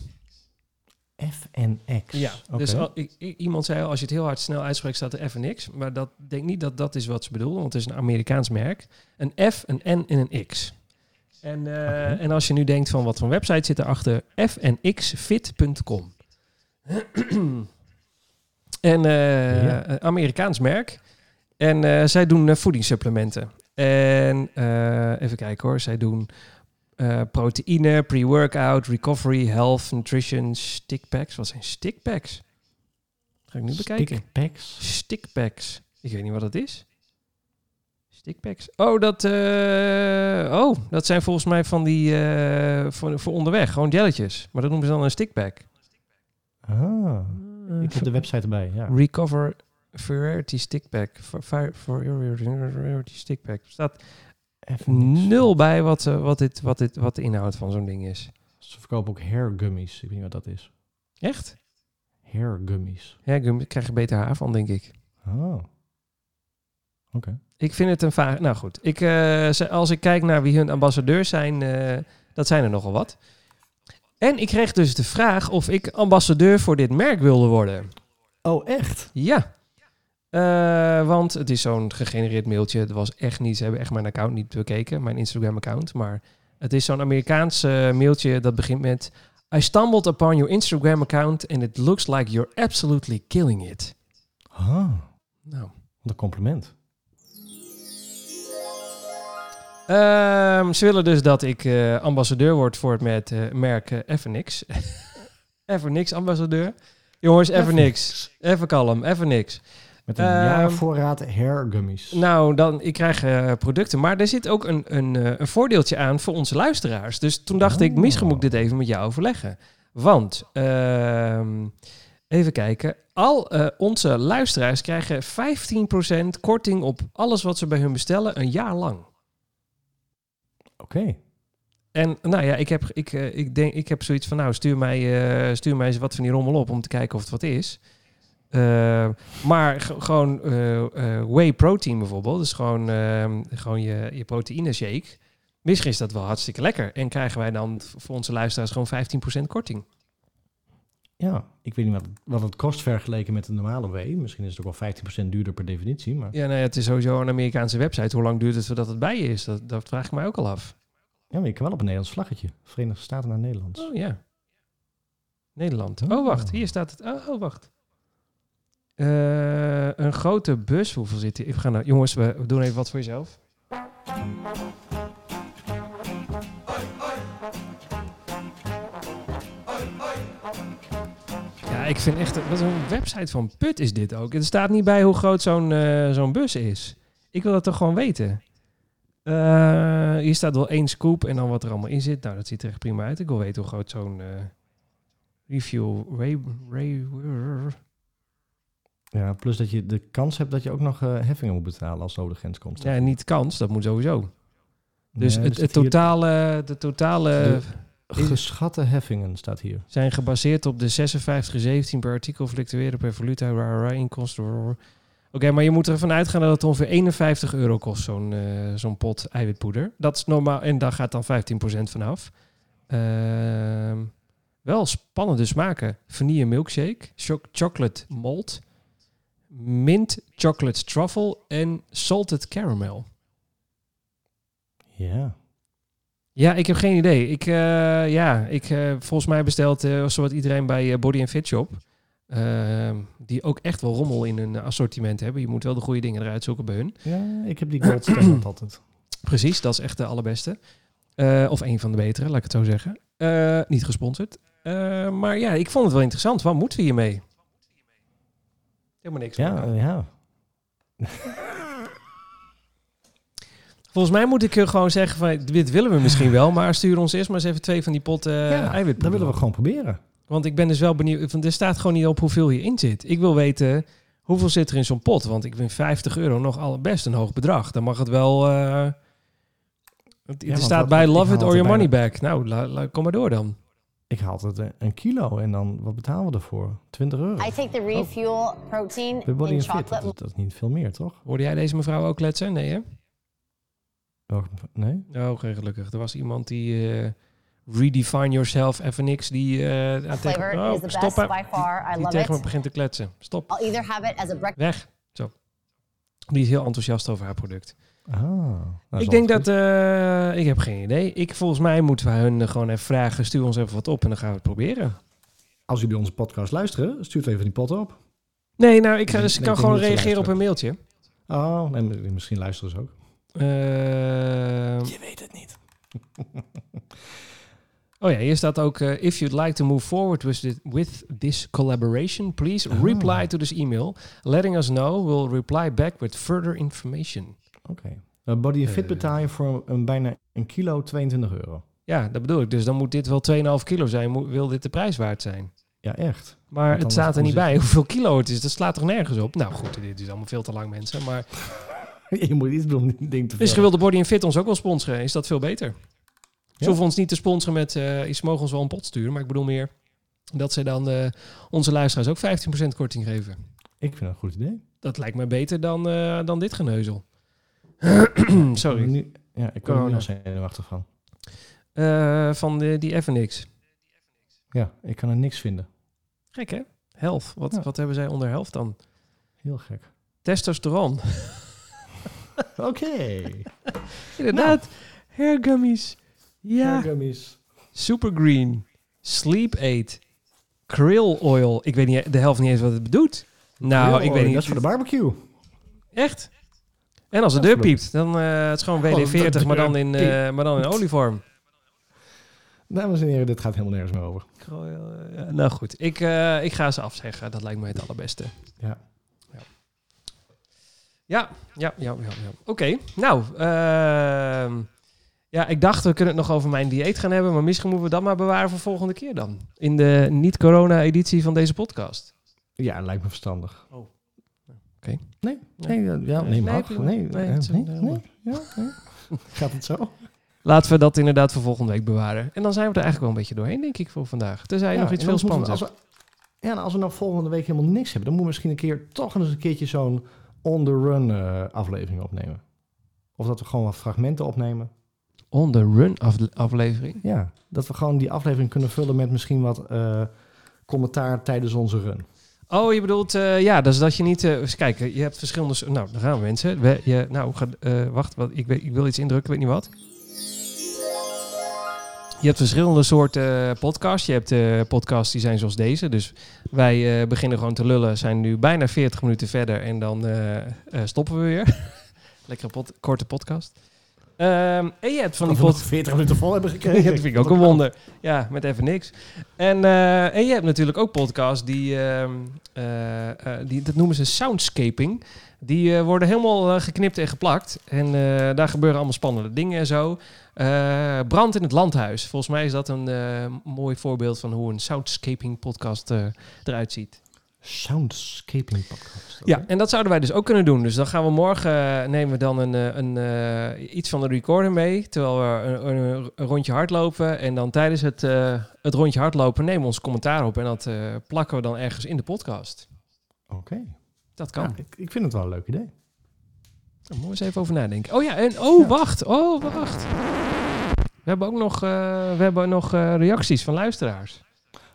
FNX. Ja, Oké. dus al- ik, i- iemand zei al, als je het heel hard snel uitspreekt, staat er FNX. Maar dat denk niet dat dat is wat ze bedoelen, want het is een Amerikaans merk. Een F, een N en een X. En, eh, en als je nu denkt van wat voor website zit erachter, fnxfit.com. en Ja. een Amerikaans merk. En zij doen voedingssupplementen. En even kijken hoor, zij doen eh, proteïne, pre-workout, recovery, health, nutrition, stickpacks. Wat zijn stickpacks? Ga ik nu bekijken. Stickpacks. Stickpacks. Ik weet niet wat dat is. Stickpacks. Oh, dat, eh, oh, dat zijn volgens mij van die eh, voor, voor onderweg. Gewoon jelletjes. Maar dat noemen ze dan een stickpack. Ah, ik heb de website erbij, ja. Recover Variety Stickpack. For, for, Variety Stickpack. Er staat Nul bij wat, eh, wat, dit, wat, dit, wat de inhoud van zo'n ding is. Ze verkopen ook hair gummies. Ik weet niet wat dat is. Echt? Hair gummies. Ja, ik krijg er beter haar van, denk ik. Oh. Oké. Ik vind het een vaag... Nou goed, ik, eh, ze- als ik kijk naar wie hun ambassadeurs zijn, eh, dat zijn er nogal wat. En ik kreeg dus de vraag of ik ambassadeur voor dit merk wilde worden. Oh, echt? Ja. Eh, want het is zo'n gegenereerd mailtje. Het was echt niet, ze hebben echt mijn account niet bekeken, mijn Instagram-account. Maar het is zo'n Amerikaans mailtje dat begint met... I stumbled upon your Instagram account and it looks like you're absolutely killing it. Ah, Nou, wat een compliment. Ehm, ze willen dus dat ik eh, ambassadeur word voor het met, eh, merk uh, Evernix. Evernix ambassadeur. Jongens, even niks. Even kalm, even niks. Met een Ehm, jaarvoorraad hairgummies. Nou, dan, ik krijg eh, producten. Maar er zit ook een, een, eh, een voordeeltje aan voor onze luisteraars. Dus toen dacht ik, Oh. misschien moet ik dit even met jou overleggen. Want, ehm, even kijken. Al eh, onze luisteraars krijgen 15% korting op alles wat ze bij hun bestellen een jaar lang. Oké. En nou ja, ik heb, ik, ik denk, ik heb zoiets van, nou, stuur mij, stuur mij eens wat van die rommel op om te kijken of het wat is. Eh, maar gewoon eh, eh, whey protein bijvoorbeeld, dus gewoon, ehm, gewoon je, je proteïne shake. Misschien is dat wel hartstikke lekker. En krijgen wij dan voor onze luisteraars gewoon 15% korting. Ja, ik weet niet wat, wat het kost vergeleken met een normale whey. Misschien is het ook wel 15% duurder per definitie. Maar Ja, nou ja, het is sowieso een Amerikaanse website. Hoe lang duurt het voordat het bij je is? Dat, dat vraag ik mij ook al af. ja, maar je kan wel op een Nederlands vlaggetje. Verenigde Staten naar Nederlands. Oh ja. Nederland. Oh, wacht. Hier staat het. Oh, oh, wacht. Eh, een grote bus. Hoeveel zit hier? Ik ga nou, jongens, we doen even wat voor jezelf. Ja, ik vind echt... Wat een website van Put is dit ook. Er staat niet bij hoe groot zo'n eh, zo'n bus is. Ik wil dat toch gewoon weten. Eh, hier staat wel één scoop en dan wat er allemaal in zit. Nou, dat ziet er echt prima uit. Ik wil weten hoe groot zo'n review... Ray, Ray, Ja, plus dat je de kans hebt dat je ook nog eh, heffingen moet betalen als het over de grens komt. ja, niet kans, dat moet sowieso. Dus Nee, het, het totale, de totale Geschatte heffingen staat hier. zijn gebaseerd op de 56,17 per artikel fluctueren per valuta, ra, ra, inkomsten. Oké, maar je moet ervan uitgaan dat het ongeveer 51 euro kost, zo'n eh, zo'n pot eiwitpoeder. Dat is normaal en daar gaat dan 15% vanaf. Ehm wel spannende smaken. Vanille milkshake, choc- chocolate malt, mint chocolate truffle en salted caramel. Ja. Ja, ik heb geen idee. Ik, eh, ja, ik, eh, volgens mij bestelt eh zowat iedereen bij Body Fit Shop. Ehm, die ook echt wel rommel in hun assortiment hebben. Je moet wel de goede dingen eruit zoeken bij hun. Ja, ik heb die gold altijd. Precies, dat is echt de allerbeste. Of een van de betere, laat ik het zo zeggen. Niet gesponsord. Maar ja, ik vond het wel interessant. Wat moeten we hiermee? Helemaal niks. Ja, meer. eh, ja. Volgens mij moet ik eh, gewoon zeggen van dit willen we misschien wel, maar stuur ons eerst maar eens even twee van die potten uh, ja, dat willen we gewoon proberen. Want ik ben dus wel benieuwd. Want er staat gewoon niet op hoeveel hierin zit. Ik wil weten hoeveel zit er in zo'n pot. Want ik vind 50 euro nog al best een hoog bedrag. Dan mag het wel. eh, het- er want staat bij love it or your money back. Nou, la- la- kom maar door dan. Ik haal altijd een, kilo en dan, wat betalen we ervoor? 20 euro. I take the refuel protein Bij Body in Fit, chocolate. dat is, dat is niet veel meer, toch? Hoorde jij deze mevrouw ook kletsen? Nee, hè? Welke- Nee? Oh, geen gelukkig. Er was iemand die. eh, redefine yourself, even niks. Die, eh, aan tegen, Flavor oh, is the best stoppen. by far. I Die love tegen me it. begint te kletsen. Stop. I'll either have it as a breakfast. Weg. Zo. Die is heel enthousiast over haar product. Ah, ik denk dat... eh, ik heb geen idee. Ik, volgens mij moeten we hun gewoon even vragen. Stuur ons even wat op en dan gaan we het proberen. Als jullie onze podcast luisteren, stuurt even die pot op. Nee, nou, ik, ga, dus ik kan gewoon reageren op een mailtje. Oh, nee, maar misschien luisteren ze ook. Eh, Je weet het niet. oh ja, hier staat ook... eh, if you'd like to move forward with this, with this collaboration, please Ah. reply to this email. Letting us know. We'll reply back with further information. Oké. Eh, Body and Fit Eh. betaal je voor een bijna een kilo 22 euro. Ja, dat bedoel ik. Dus dan moet dit wel 2,5 kilo zijn. Moet, wil dit de prijs waard zijn? Ja, echt. Maar het staat er niet bij hoeveel kilo het is. Dat slaat toch nergens op? Nou goed, dit is allemaal veel te lang mensen. Maar je moet iets doen om die ding te misschien wil de Body Fit ons ook wel sponsoren. Is dat veel beter? Ze Ja. hoeven ons niet te sponsoren met... iets mogen ons wel een pot sturen. Maar ik bedoel meer dat ze dan onze luisteraars ook 15% korting geven. Ik vind het een goed idee. Dat lijkt me beter dan, dan dit geneuzel. Sorry. Nu, ja, ik word er al zenuwachtig van. Eh, van de, die niks. Ja, ik kan er niks vinden. Gek hè? Health. Wat, Ja. wat hebben zij onder health dan? Heel gek. Testosteron. Oké. Inderdaad. Hair gummies. Ja. Gummies. Super green. Sleep aid. Krill oil. Ik weet niet de helft niet eens wat het doet. Nou, ik weet niet. Dat is voor de barbecue. Echt? En als de is deur piept, dan eh het is gewoon Als de WD-40, maar dan in, eh, maar dan in olievorm. Dames en heren, dit gaat helemaal nergens meer over. Ja, nou goed, ik, eh, ik ga ze afzeggen. Dat lijkt mij het allerbeste. Ja. Ja, ja, ja, ja. ja. Oké, nou. ehm, ja, ik dacht we kunnen het nog over mijn dieet gaan hebben. Maar misschien moeten we dat maar bewaren voor volgende keer dan. In de niet-corona-editie van deze podcast. Ja, lijkt me verstandig. Oh. Oké. Nee, Ja. nee, ja, ja, nee, Nee, mag. Nee, Nee, nee, ja, nee. Gaat het zo? Laten we dat inderdaad voor volgende week bewaren. En dan zijn we er eigenlijk wel een beetje doorheen, denk ik, voor vandaag. Tenzij je Ja, nog iets veel spannends hebt. als we- Ja, en als we nou volgende week helemaal niks hebben, dan moeten we misschien een keer toch eens een keertje zo'n on-the-run eh, aflevering opnemen. Of dat we gewoon wat fragmenten opnemen. On the run afle- aflevering. Ja, dat we gewoon die aflevering kunnen vullen met misschien wat eh, commentaar tijdens onze run. Oh, je bedoelt, eh, ja, dus dat je niet... kijken, je hebt verschillende... Nou, daar gaan we mensen. Je, nou, ga, eh, wacht, wat, ik, wil iets indrukken, weet niet wat. Je hebt verschillende soorten podcasts. Je hebt podcasts die zijn zoals deze. Dus wij beginnen gewoon te lullen, zijn nu bijna 40 minuten verder en dan stoppen we weer. Lekkere korte podcast. Ehm, en je hebt van die pod- 40 minuten vol hebben gekregen. ja, dat vind ik ook een wonder. Ja, met even niks. En, eh, en je hebt natuurlijk ook podcasts die, ehm, eh, eh, die dat noemen ze soundscaping. Die worden helemaal geknipt en geplakt. En daar gebeuren allemaal spannende dingen en zo. Brand in het Landhuis. Volgens mij is dat een mooi voorbeeld van hoe een soundscaping podcast eruit ziet. Soundscaping podcast. Ja, en dat zouden wij dus ook kunnen doen. Dus dan gaan we morgen eh, nemen we dan een, eh, een, eh, iets van de recorder mee, terwijl we een, een, een rondje hardlopen. En dan tijdens het, het rondje hardlopen nemen we ons commentaar op en dat plakken we dan ergens in de podcast. Oké. Dat kan. Ja, ik, ik vind het wel een leuk idee. Daar moeten we eens even over nadenken. Oh ja, en oh Ja. wacht, oh wacht. We hebben ook nog, we hebben nog reacties van luisteraars.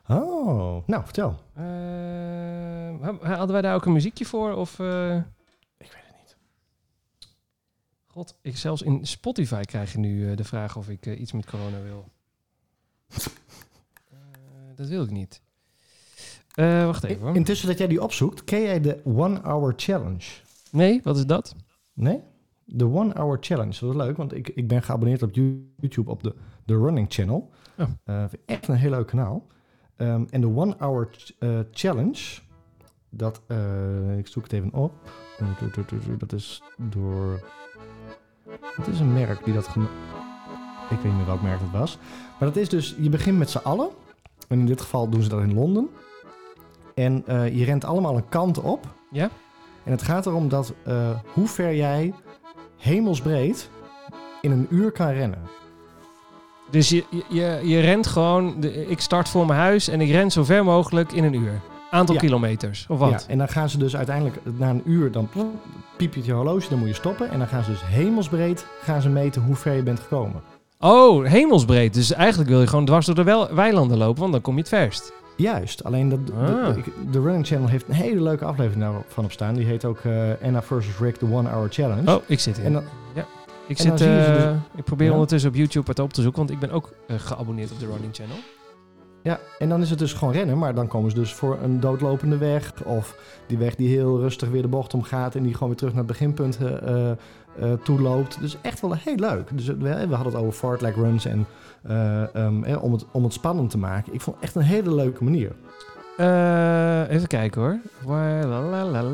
Oh, nou, vertel. Eh, hadden wij daar ook een muziekje voor? Of, eh, Ik weet het niet. God, ik zelfs in Spotify krijg je nu eh, de vraag of ik iets met corona wil. Dat wil ik niet. Wacht even hoor. Intussen dat jij die opzoekt, ken jij de One Hour Challenge? Nee, wat is dat? Nee? De One Hour Challenge. Dat is leuk, want ik, ik ben geabonneerd op YouTube op de, de Running Channel. Oh. Echt een heel leuk kanaal. Ehm, en de One Hour eh, Challenge, dat, eh, ik zoek het even op. Eh, Dat is door... Het is een merk die dat... Ik weet niet meer welk merk het was. Maar dat is dus, je begint met z'n allen. En in dit geval doen ze dat in Londen. En je rent allemaal een kant op. Ja? En het gaat erom dat hoe ver jij hemelsbreed in een uur kan rennen. Dus je, je- je, rent gewoon, de, ik start voor mijn huis en ik ren zo ver mogelijk in een uur. Aantal Ja. kilometers, of wat? Ja, en dan gaan ze dus uiteindelijk na een uur, dan piep je je horloge, dan moet je stoppen. En dan gaan ze dus hemelsbreed gaan ze meten hoe ver je bent gekomen. Oh, hemelsbreed. Dus eigenlijk wil je gewoon dwars door de weilanden lopen, want dan kom je het verst. Juist, alleen dat, de, Ah. de, Running Channel heeft een hele leuke aflevering daarvan op staan. Die heet ook eh, Anna versus Rick, de One Hour Challenge. Oh, ik zit in. En dan, ik, en zit, eh, dus- ik probeer Ja. ondertussen op YouTube het op te zoeken, want ik ben ook eh, geabonneerd op de Running Channel. Ja, en dan is het dus gewoon rennen, maar dan komen ze dus voor een doodlopende weg. Of die weg die heel rustig weer de bocht omgaat en die gewoon weer terug naar het beginpunt eh, eh, eh, toe loopt. Dus echt wel heel leuk. Dus we, we hadden het over fartlek runs en eh, ehm, eh, om, het, om het spannend te maken. Ik vond het echt een hele leuke manier. Eh, even kijken hoor.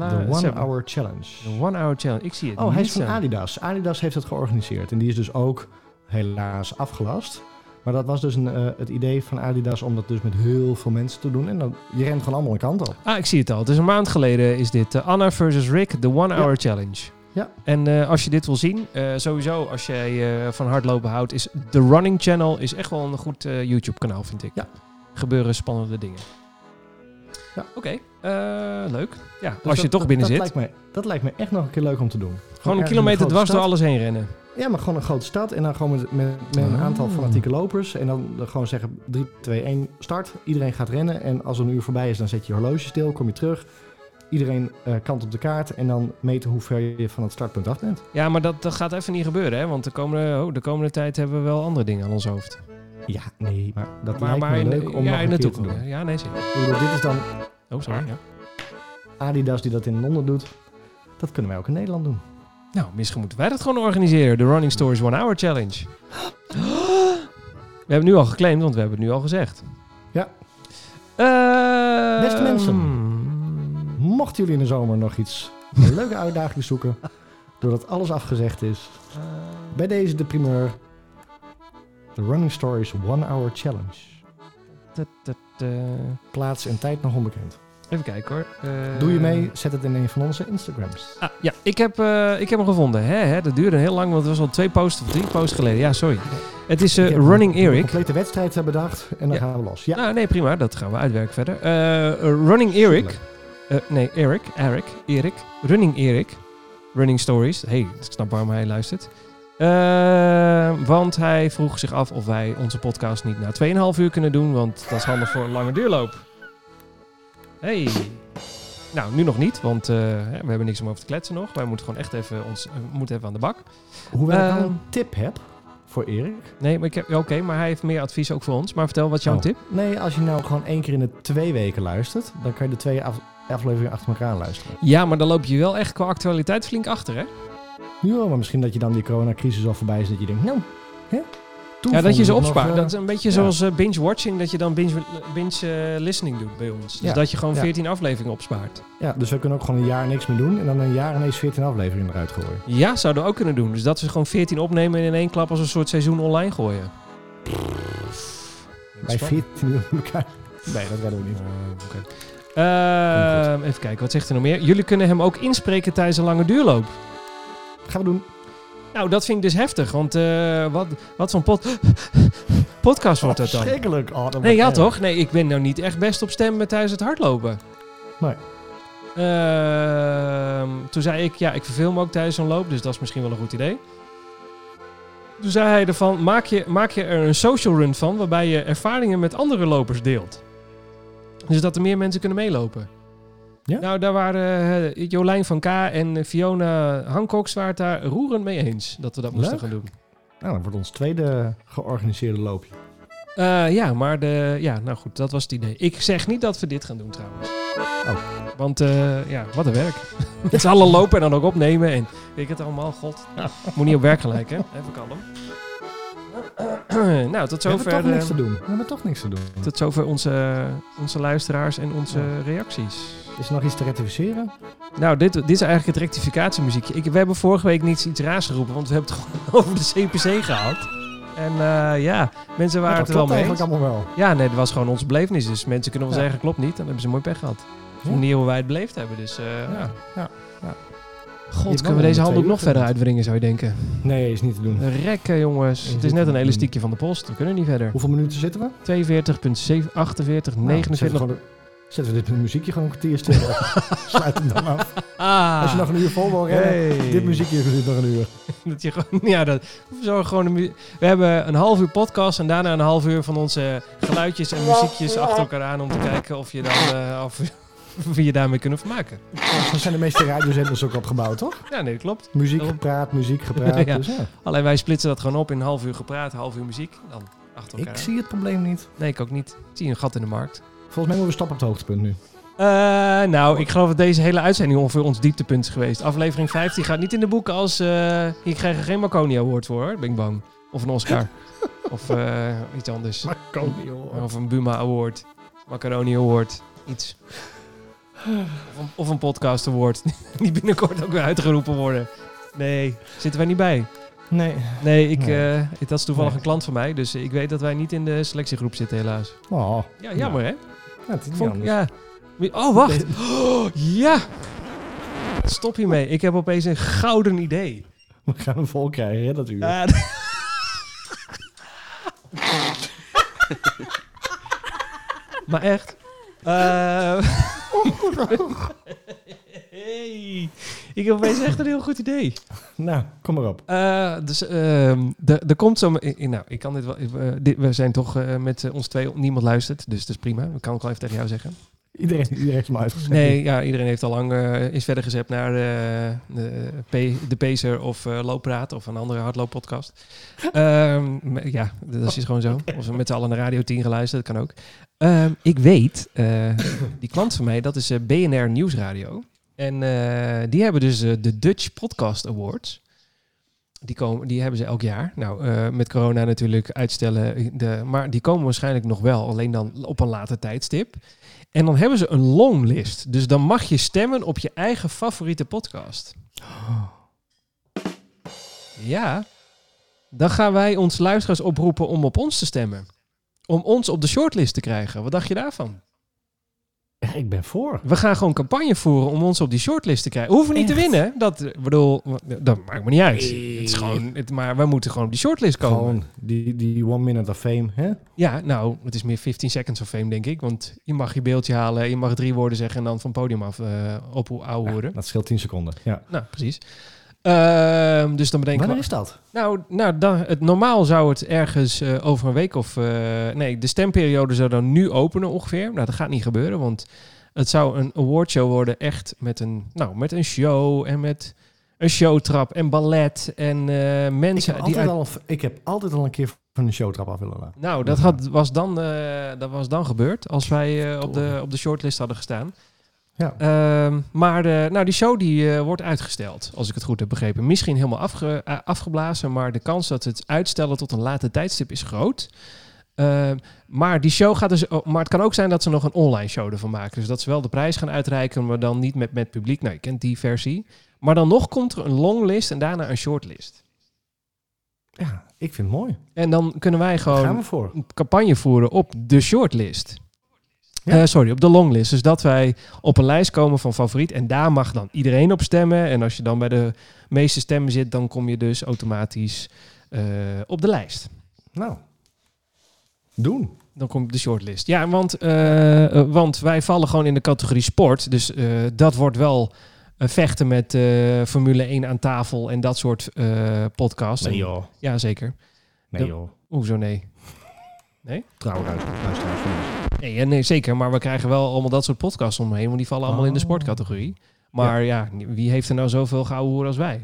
De. One Hour Challenge. De One Hour Challenge. Ik zie het Oh, hij is van. Adidas. Adidas heeft het georganiseerd en die is dus ook helaas afgelast. Maar dat was dus een, eh, het idee van Adidas om dat dus met heel veel mensen te doen. En dan, je rent gewoon allemaal een kant op. Ah, ik zie het al. Het is een maand geleden is dit. eh, Anna versus Rick, de One Ja. Hour Challenge. Ja. En als je dit wil zien, sowieso als jij van hardlopen houdt, is The Running Channel is echt wel een goed YouTube kanaal, vind ik. Ja. Gebeuren spannende dingen. Ja. Oké, eh, leuk. Ja, Dus als je dat- toch dat- binnen dat zit. Lijkt mij, dat lijkt me echt nog een keer leuk om te doen. Gewoon een kilometer dwars door alles heen rennen. Ja, maar gewoon een grote stad en dan gewoon met, met, met een aantal Oh. fanatieke lopers. En dan gewoon zeggen 3, 2, 1, start. Iedereen gaat rennen en als er een uur voorbij is, dan zet je je horloge stil, kom je terug. Iedereen eh, kant op de kaart en dan meten hoe ver je van het startpunt af bent. Ja, maar dat, dat gaat even niet gebeuren, hè? Want de komende, oh, de komende tijd hebben we wel andere dingen aan ons hoofd. Ja, nee, maar dat maar lijkt maar me in, leuk om ja, nog keer te doen. Ja, nee, zeker. Ik bedoel, dit is dan Oh, sorry. Ja. Adidas die dat in Londen doet. Dat kunnen wij ook in Nederland doen. Nou, misschien moeten wij dat gewoon organiseren. De Running Stories One Hour Challenge. We hebben het nu al geclaimd, want we hebben het nu al gezegd. Ja. Eh, Beste mensen. hmm. Mochten jullie in de zomer nog iets een leuke uitdaging zoeken, doordat alles afgezegd is, bij deze de primeur. De Running Stories One Hour Challenge. Eh. Plaats en tijd nog onbekend. Even kijken hoor. Eh, Doe je mee? Zet het in een van onze Instagrams. Ah, ja, ik heb, eh, ik heb hem gevonden. Hè, hè, dat duurde heel lang, want het was al twee posts of drie posts geleden. Ja, sorry. Het is Ik heb Running een- Een Eric. complete wedstrijd bedacht en dan Ja. gaan we los. Ja, Nou, nee, prima. Dat gaan we uitwerken verder. Running Eric. Nee, Eric. Eric. Erik. Running Erik. Running Stories. hey, ik snap waarom hij luistert. Eh, want hij vroeg zich af of wij onze podcast niet na 2,5 uur kunnen doen. Want dat is handig voor een lange duurloop. Hey. Nou, nu nog niet, want eh, we hebben niks om over te kletsen nog. Wij moeten gewoon echt even, ons, eh, moeten even aan de bak. Hoewel ik wel een tip heb voor Erik. Nee, maar ik heb, ja, oké, maar hij heeft meer advies ook voor ons. Maar vertel, wat is jouw Oh. tip? Nee, als je nou gewoon één keer in de twee weken luistert, dan kan je de twee af- afleveringen achter elkaar luisteren. Ja, maar dan loop je wel echt qua actualiteit flink achter, hè? Ja, maar misschien dat je dan die coronacrisis al voorbij is, dat je denkt, nou, hè? Toen Ja, dat je ze opspaart. nog, eh, dat is een beetje ja. zoals eh, binge-watching, dat je dan binge, binge eh, listening doet bij ons. Dus Ja, dat je gewoon ja. 14 afleveringen opspaart. Ja, dus we kunnen ook gewoon een jaar niks meer doen en dan een jaar ineens 14 afleveringen eruit gooien. Ja, zouden we ook kunnen doen. Dus dat we gewoon 14 opnemen en in één klap als een soort seizoen online gooien. Bij 14 uur met elkaar. Nee, dat redden we niet. Oh. Ehm, even kijken, wat zegt hij nog meer? Jullie kunnen hem ook inspreken tijdens een lange duurloop. Gaan we doen. Nou, dat vind ik dus heftig. Want eh, wat, wat voor pod podcast wordt dat dan? Schrikkelijk. Oh, dat Nee, ja erg. toch? Nee, ik ben nou niet echt best op stem tijdens het hardlopen. Nee. Ehm, toen zei ik, ja, ik verveel me ook tijdens zo'n loop, dus dat is misschien wel een goed idee. Toen zei hij ervan, maak je, maak je er een social run van, waarbij je ervaringen met andere lopers deelt. Dus dat er meer mensen kunnen meelopen. Ja? Nou, daar waren eh, Jolijn van K en Fiona Hancox waren het daar roerend mee eens dat we dat moesten gaan doen. Nou, dat wordt ons tweede georganiseerde loopje. Eh, ja, maar de, ja, nou goed, dat was het idee. Ik zeg niet dat we dit gaan doen trouwens. Oh. Want eh, ja, wat een werk. Met z'n allen lopen en dan ook opnemen en weet ik het allemaal, god. Moet niet op werk gelijk, hè? Even kalm. nou, tot we hebben zover, toch niks te doen. We hebben toch niks te doen. tot zover onze, onze luisteraars en onze reacties. Is er nog iets te rectificeren? Nou, dit, dit is eigenlijk het rectificatiemuziekje. Ik, we hebben vorige week niet iets raars geroepen, want we hebben het gewoon over de CPC gehad. En eh, ja, mensen waren het er wel mee eigenlijk allemaal wel. Ja, nee, dat was gewoon onze belevenis. Dus mensen kunnen wel Ja. zeggen, klopt niet. Dan hebben ze mooi pech gehad. Dat is de manier hoe wij het beleefd hebben. Dus eh, Ja. ja. God, kunnen we deze twee nog verder uitwringen, zou je denken. Nee, is niet te doen. Rekken, jongens. Is Het is net een elastiekje van de post. We kunnen niet verder. Hoeveel minuten zitten we? 42,7, 48, Nou, zetten, 49. Zetten we dit muziekje gewoon een kwartier stil. Sluit hem dan af. Ah. Als je nog een uur vol wil rennen, Hey. dit muziekje duurt nog een uur. Dat je gewoon, ja, dat, we, gewoon een we hebben een half uur podcast en daarna een half uur van onze geluidjes en muziekjes achter elkaar aan om te kijken of je dan eh, of, je daarmee kunnen vermaken. Zo zijn de meeste radiozenders ook opgebouwd, toch? Ja, nee, dat klopt. Muziek Daarom. gepraat, muziek gepraat. Ja. Dus ja. Alleen wij splitsen dat gewoon op in een half uur gepraat, half uur muziek. Dan achter elkaar. Ik zie het probleem niet. Nee, ik ook niet. Ik zie een gat in de markt. Volgens mij moeten we stoppen op het hoogtepunt nu. Eh, nou, ik geloof dat deze hele uitzending ongeveer ons dieptepunt is geweest. Aflevering 15 gaat niet in de boeken als... eh hier krijgen geen Marconi Award voor, hoor. Ben ik bang. Of een Oscar. of eh, iets anders. Marconi, hoor. Of een Buma Award. Macaroni Award. Iets. Of een, of een podcast award. Die binnenkort ook weer uitgeroepen worden. Nee, zitten wij niet bij. Nee. Nee, ik, Nee. dat is toevallig Nee. een klant van mij. Dus ik weet dat wij niet in de selectiegroep zitten, helaas. Oh, Ja, jammer hè? Ja, het is niet Vond- anders. ja. Oh, wacht. Oh, ja. Stop hiermee. Ik heb opeens een gouden idee. We gaan hem vol krijgen, hè, dat uur. Ah, maar echt. Eh, hey. Ik heb opeens echt een heel goed idee. Nou, kom maar op. Eh, dus ehm, er komt zo... Nou, ik kan dit wel... eh, dit, we zijn toch eh, met ons twee... Niemand luistert, dus dat is prima. Ik kan ook wel even tegen jou zeggen. Iedereen, iedereen heeft hem uitgezet. Nee, ja, iedereen heeft al lang is verder gezet naar de, de, P- de Pacer of eh Looppraat of een andere hardlooppodcast. Ehm, m- ja, dat is gewoon zo. Of we met z'n allen naar Radio 10 geluisterd, dat kan ook. Ehm, ik weet, die klant van mij, dat is BNR Nieuwsradio. En eh, die hebben dus eh, de Dutch Podcast Awards. Die, komen, die hebben ze elk jaar. Nou, eh, met corona natuurlijk uitstellen. De, maar die komen waarschijnlijk nog wel, alleen dan op een later tijdstip. En dan hebben ze een longlist. Dus dan mag je stemmen op je eigen favoriete podcast. Ja. Dan gaan wij ons luisteraars oproepen om op ons te stemmen. Om ons op de shortlist te krijgen. Wat dacht je daarvan? Ik ben voor. We gaan gewoon campagne voeren om ons op die shortlist te krijgen. We hoeven niet Echt? te winnen. Dat, bedoel, dat maakt me niet uit. Nee. Het is gewoon, het, maar we moeten gewoon op die shortlist komen. Gewoon die, die one minute of fame. Hè? Ja, nou, het is meer 15 seconds of fame, denk ik. Want je mag je beeldje halen, je mag drie woorden zeggen en dan van het podium af uh, op hoe oude worden. Dat scheelt 10 seconden. Ja. Nou, precies. Ehm, dus dan bedenken Wanneer is dat? Nou, nou dan, het, normaal zou het ergens eh, over een week of... eh, nee, de stemperiode zou dan nu openen ongeveer. Nou, dat gaat niet gebeuren, want het zou een awardshow worden echt met een, nou, met een show en met een showtrap en ballet en eh, Ik mensen heb, die uit- al, ik heb altijd al een keer van een showtrap af willen laten. Nou, dat, had, was dan, dat was dan gebeurd als wij op, de, op de shortlist hadden gestaan. Ja. Ehm, maar de, nou, die show die, eh, wordt uitgesteld, als ik het goed heb begrepen. Misschien helemaal afge, eh, afgeblazen, maar de kans dat het uitstellen tot een later tijdstip is groot. Ehm, maar die show gaat dus. oh, maar het kan ook zijn dat ze nog een online show ervan maken. Dus dat ze wel de prijs gaan uitreiken, maar dan niet met, met publiek. Nou, je kent die versie. Maar dan nog komt er een longlist en daarna een shortlist. ja, ik vind het mooi. En dan kunnen wij gewoon een campagne voeren op de shortlist. Ja. Eh, sorry, op de longlist. Dus dat wij op een lijst komen van favoriet. En daar mag dan iedereen op stemmen. En als je dan bij de meeste stemmen zit, dan kom je dus automatisch eh, op de lijst. Nou, doen. Dan kom je op de shortlist. Ja, want, eh, want wij vallen gewoon in de categorie sport. Dus dat wordt wel vechten met Formule 1 aan tafel en dat soort podcasts. Nee joh. Ja, zeker. Nee joh. Hoezo nee? Trouwens, luisteraars van ons. Nee, ja, nee, zeker. Maar we krijgen wel allemaal dat soort podcasts omheen. Want die vallen allemaal in de Oh. sportcategorie. Maar ja. wie heeft er nou zoveel gouden hoer als wij?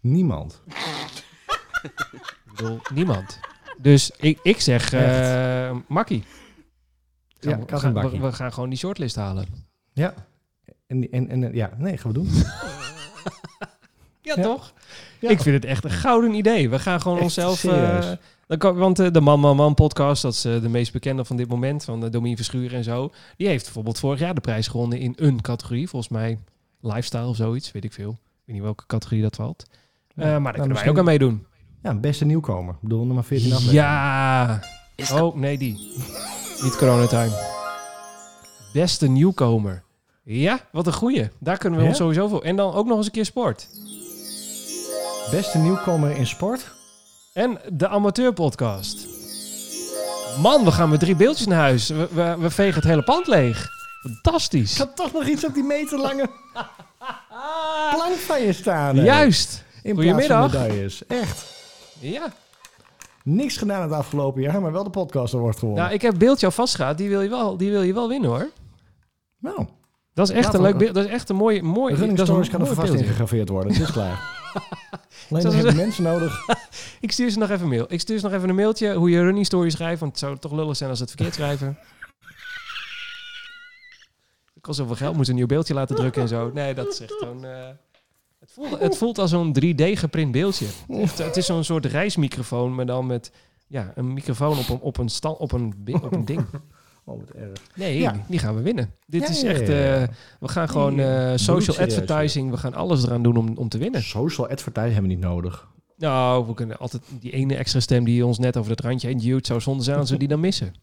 Niemand. Ik bedoel, niemand. Dus ik, ik zeg eh makkie. Ja, we- gaan- we, gaan gewoon die shortlist halen. Ja. En, en, en ja, nee, gaan we doen. Ja, Ja. toch? Ja. Ik vind het echt een gouden idee. We gaan gewoon Echt onszelf... eh. Dan kan, want eh, de Man Man Man podcast, dat is eh, de meest bekende van dit moment, van de Domien Verschuren en zo. Die heeft bijvoorbeeld vorig jaar de prijs gewonnen in een categorie. Volgens mij lifestyle of zoiets, weet ik veel. Ik weet niet welke categorie dat valt. Eh, maar daar kunnen wij ook aan meedoen. Ja, beste nieuwkomer. Ik bedoel, nummer 14 aflevering. Ja. Oh, nee, die. Niet coronatime. Beste nieuwkomer. Ja, wat een goeie. Daar kunnen we Ja? ons sowieso voor. En dan ook nog eens een keer sport. Beste nieuwkomer in sport. En de amateurpodcast. Man, we gaan met drie beeldjes naar huis. We, we, we vegen het hele pand leeg. Fantastisch. Ik had toch nog iets op die meterlange plank van je staan. hè? Juist. In Goedemiddag. plaats van medailles. Echt. Ja. Niks gedaan het afgelopen jaar, maar wel de podcast wordt gewonnen. Nou, ik heb beeldje al vastgehaald. Die wil je wel, die wil je wel winnen hoor. nou, Dat is echt een leuk beeld. Dat is echt een mooi... mooi running dat stories kan er vast beeldje. ingegraveerd worden. Het is klaar. Alleen nog hebben mensen nodig. Ik stuur ze nog even een mail. Ik stuur ze nog even een mailtje hoe je running story schrijft. Want het zou toch lullig zijn als ze het verkeerd schrijven. Het kost zoveel geld. Moet ze een nieuw beeldje laten drukken en zo. Nee, dat is echt gewoon... eh, het, voelt, het voelt als zo'n 3D geprint beeldje. Echt, het is zo'n soort reismicrofoon, maar dan met ja, een microfoon op een, op een, stal, op een, op een ding. Oh, wat erg. Nee, Ja. die gaan we winnen. Dit Ja, is echt... eh, we gaan gewoon eh, social advertising. We gaan alles eraan doen om, om te winnen. Social advertising hebben we niet nodig. Nou, we kunnen altijd die ene extra stem die ons net over het randje heen duwt. zou zonde zijn als we die dan missen.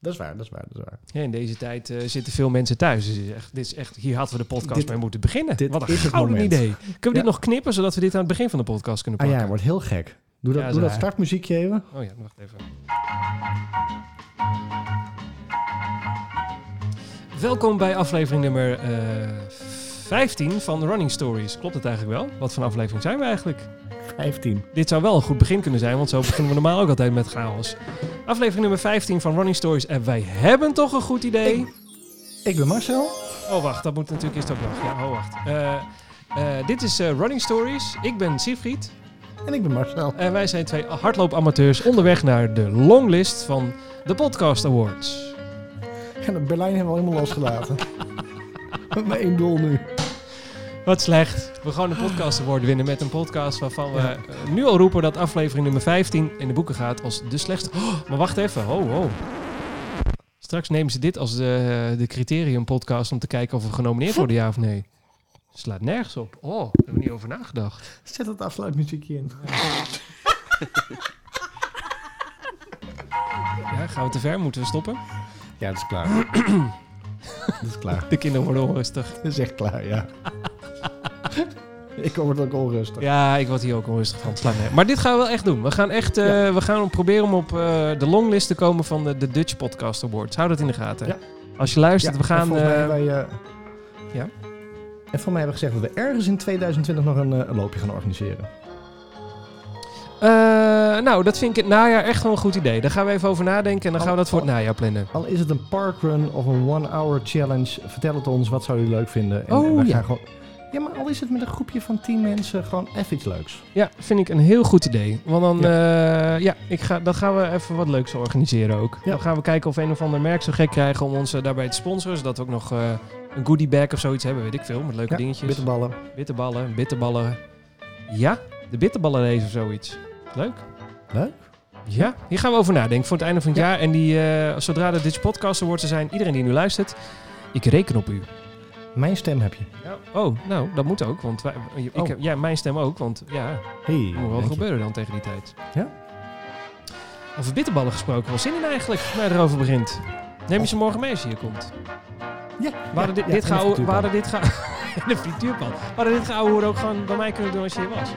Dat is waar, dat is waar, dat is waar. Ja, in deze tijd eh, zitten veel mensen thuis. Dus dit is echt, dit is echt, hier hadden we de podcast Dit- mee moeten beginnen. dit Wat een is gouden moment. idee. Kunnen we Ja. dit nog knippen, zodat we dit aan het begin van de podcast kunnen Ah pakken? ja, wordt heel gek. Doe dat, Ja, doe dat startmuziekje even. Oh ja, wacht even. Welkom bij aflevering nummer eh 15 van Running Stories. Klopt het eigenlijk wel? Wat voor aflevering zijn we eigenlijk? 15. Dit zou wel een goed begin kunnen zijn, want zo beginnen we normaal ook altijd met chaos. Aflevering nummer 15 van Running Stories. En wij hebben toch een goed idee? Ik ben Marcel. Oh, wacht, dat moet natuurlijk eerst ook nog. Ja, oh, wacht. Eh, eh, dit is Running Stories. Ik ben Siegfried. En ik ben Marcel. En wij zijn twee hardloopamateurs onderweg naar de longlist van de Podcast Awards. En de Berlijn hebben we al helemaal losgelaten. Met maar één doel nu. Wat slecht. We gaan een podcast award winnen met een podcast waarvan we eh, nu al roepen dat aflevering nummer 15 in de boeken gaat als de slechtste. Oh, maar wacht even. Oh, oh. Straks nemen ze dit als de, de criterium podcast om te kijken of we genomineerd worden, ja of nee. Slaat nergens op. Oh, daar hebben we niet over nagedacht. Zet het afsluitmuziekje in. Ja, gaan we te ver? Moeten we stoppen? Ja, dat is klaar. dat is klaar. De kinderen worden onrustig. Dat is echt klaar, ja. ik word ook onrustig. Ja, ik word hier ook onrustig van. Nergens. Maar dit gaan we wel echt doen. We gaan echt eh, Ja. we gaan proberen om op eh, de longlist te komen van de, de Dutch Podcast Awards. Hou dat in de gaten. Ja. Als je luistert, Ja, we gaan... En eh, hebben wij, ja? En voor mij hebben we gezegd dat we ergens in 2020 nog een, een loopje gaan organiseren. Eh, nou, dat vind ik het najaar echt wel een goed idee. Daar gaan we even over nadenken en dan gaan we dat voor het najaar plannen. Al is het een parkrun of een one-hour challenge, vertel het ons. Wat zouden jullie leuk vinden? En Oh, ja. gaan gewoon, ja, maar al is het met een groepje van 10 mensen, gewoon even iets leuks. Ja, vind ik een heel goed idee. Want dan, ja, ja ik ga, dan gaan we even wat leuks organiseren ook. Ja. Dan gaan we kijken of een of ander merk zo gek krijgen om ons eh, daarbij te sponsoren. Zodat we ook nog eh, een goodie bag of zoiets hebben, weet ik veel. Met leuke Ja, dingetjes. bitterballen. Bitterballen, bitterballen. Ja, de bitterballenrace of zoiets. Leuk. Leuk. Ja, hier gaan we over nadenken voor het einde van het Ja. jaar. En die, eh, zodra de Dutch Podcast Awards er zijn, iedereen die nu luistert, ik reken op u. Mijn stem heb je. Oh, nou, dat moet ook. Want wij, ik Oh. heb, ja, mijn stem ook. Want ja, Hey, moet wel je. gebeuren dan tegen die tijd. Ja. Over bitterballen gesproken. Wel zin in eigenlijk, waar je erover begint. Neem je ze morgen mee als je hier komt. Ja, hadden dit, ja, dit een gehouden, we frituurpan. hadden dit gaan... de frituurpan. We ook gewoon bij mij kunnen doen als je hier was.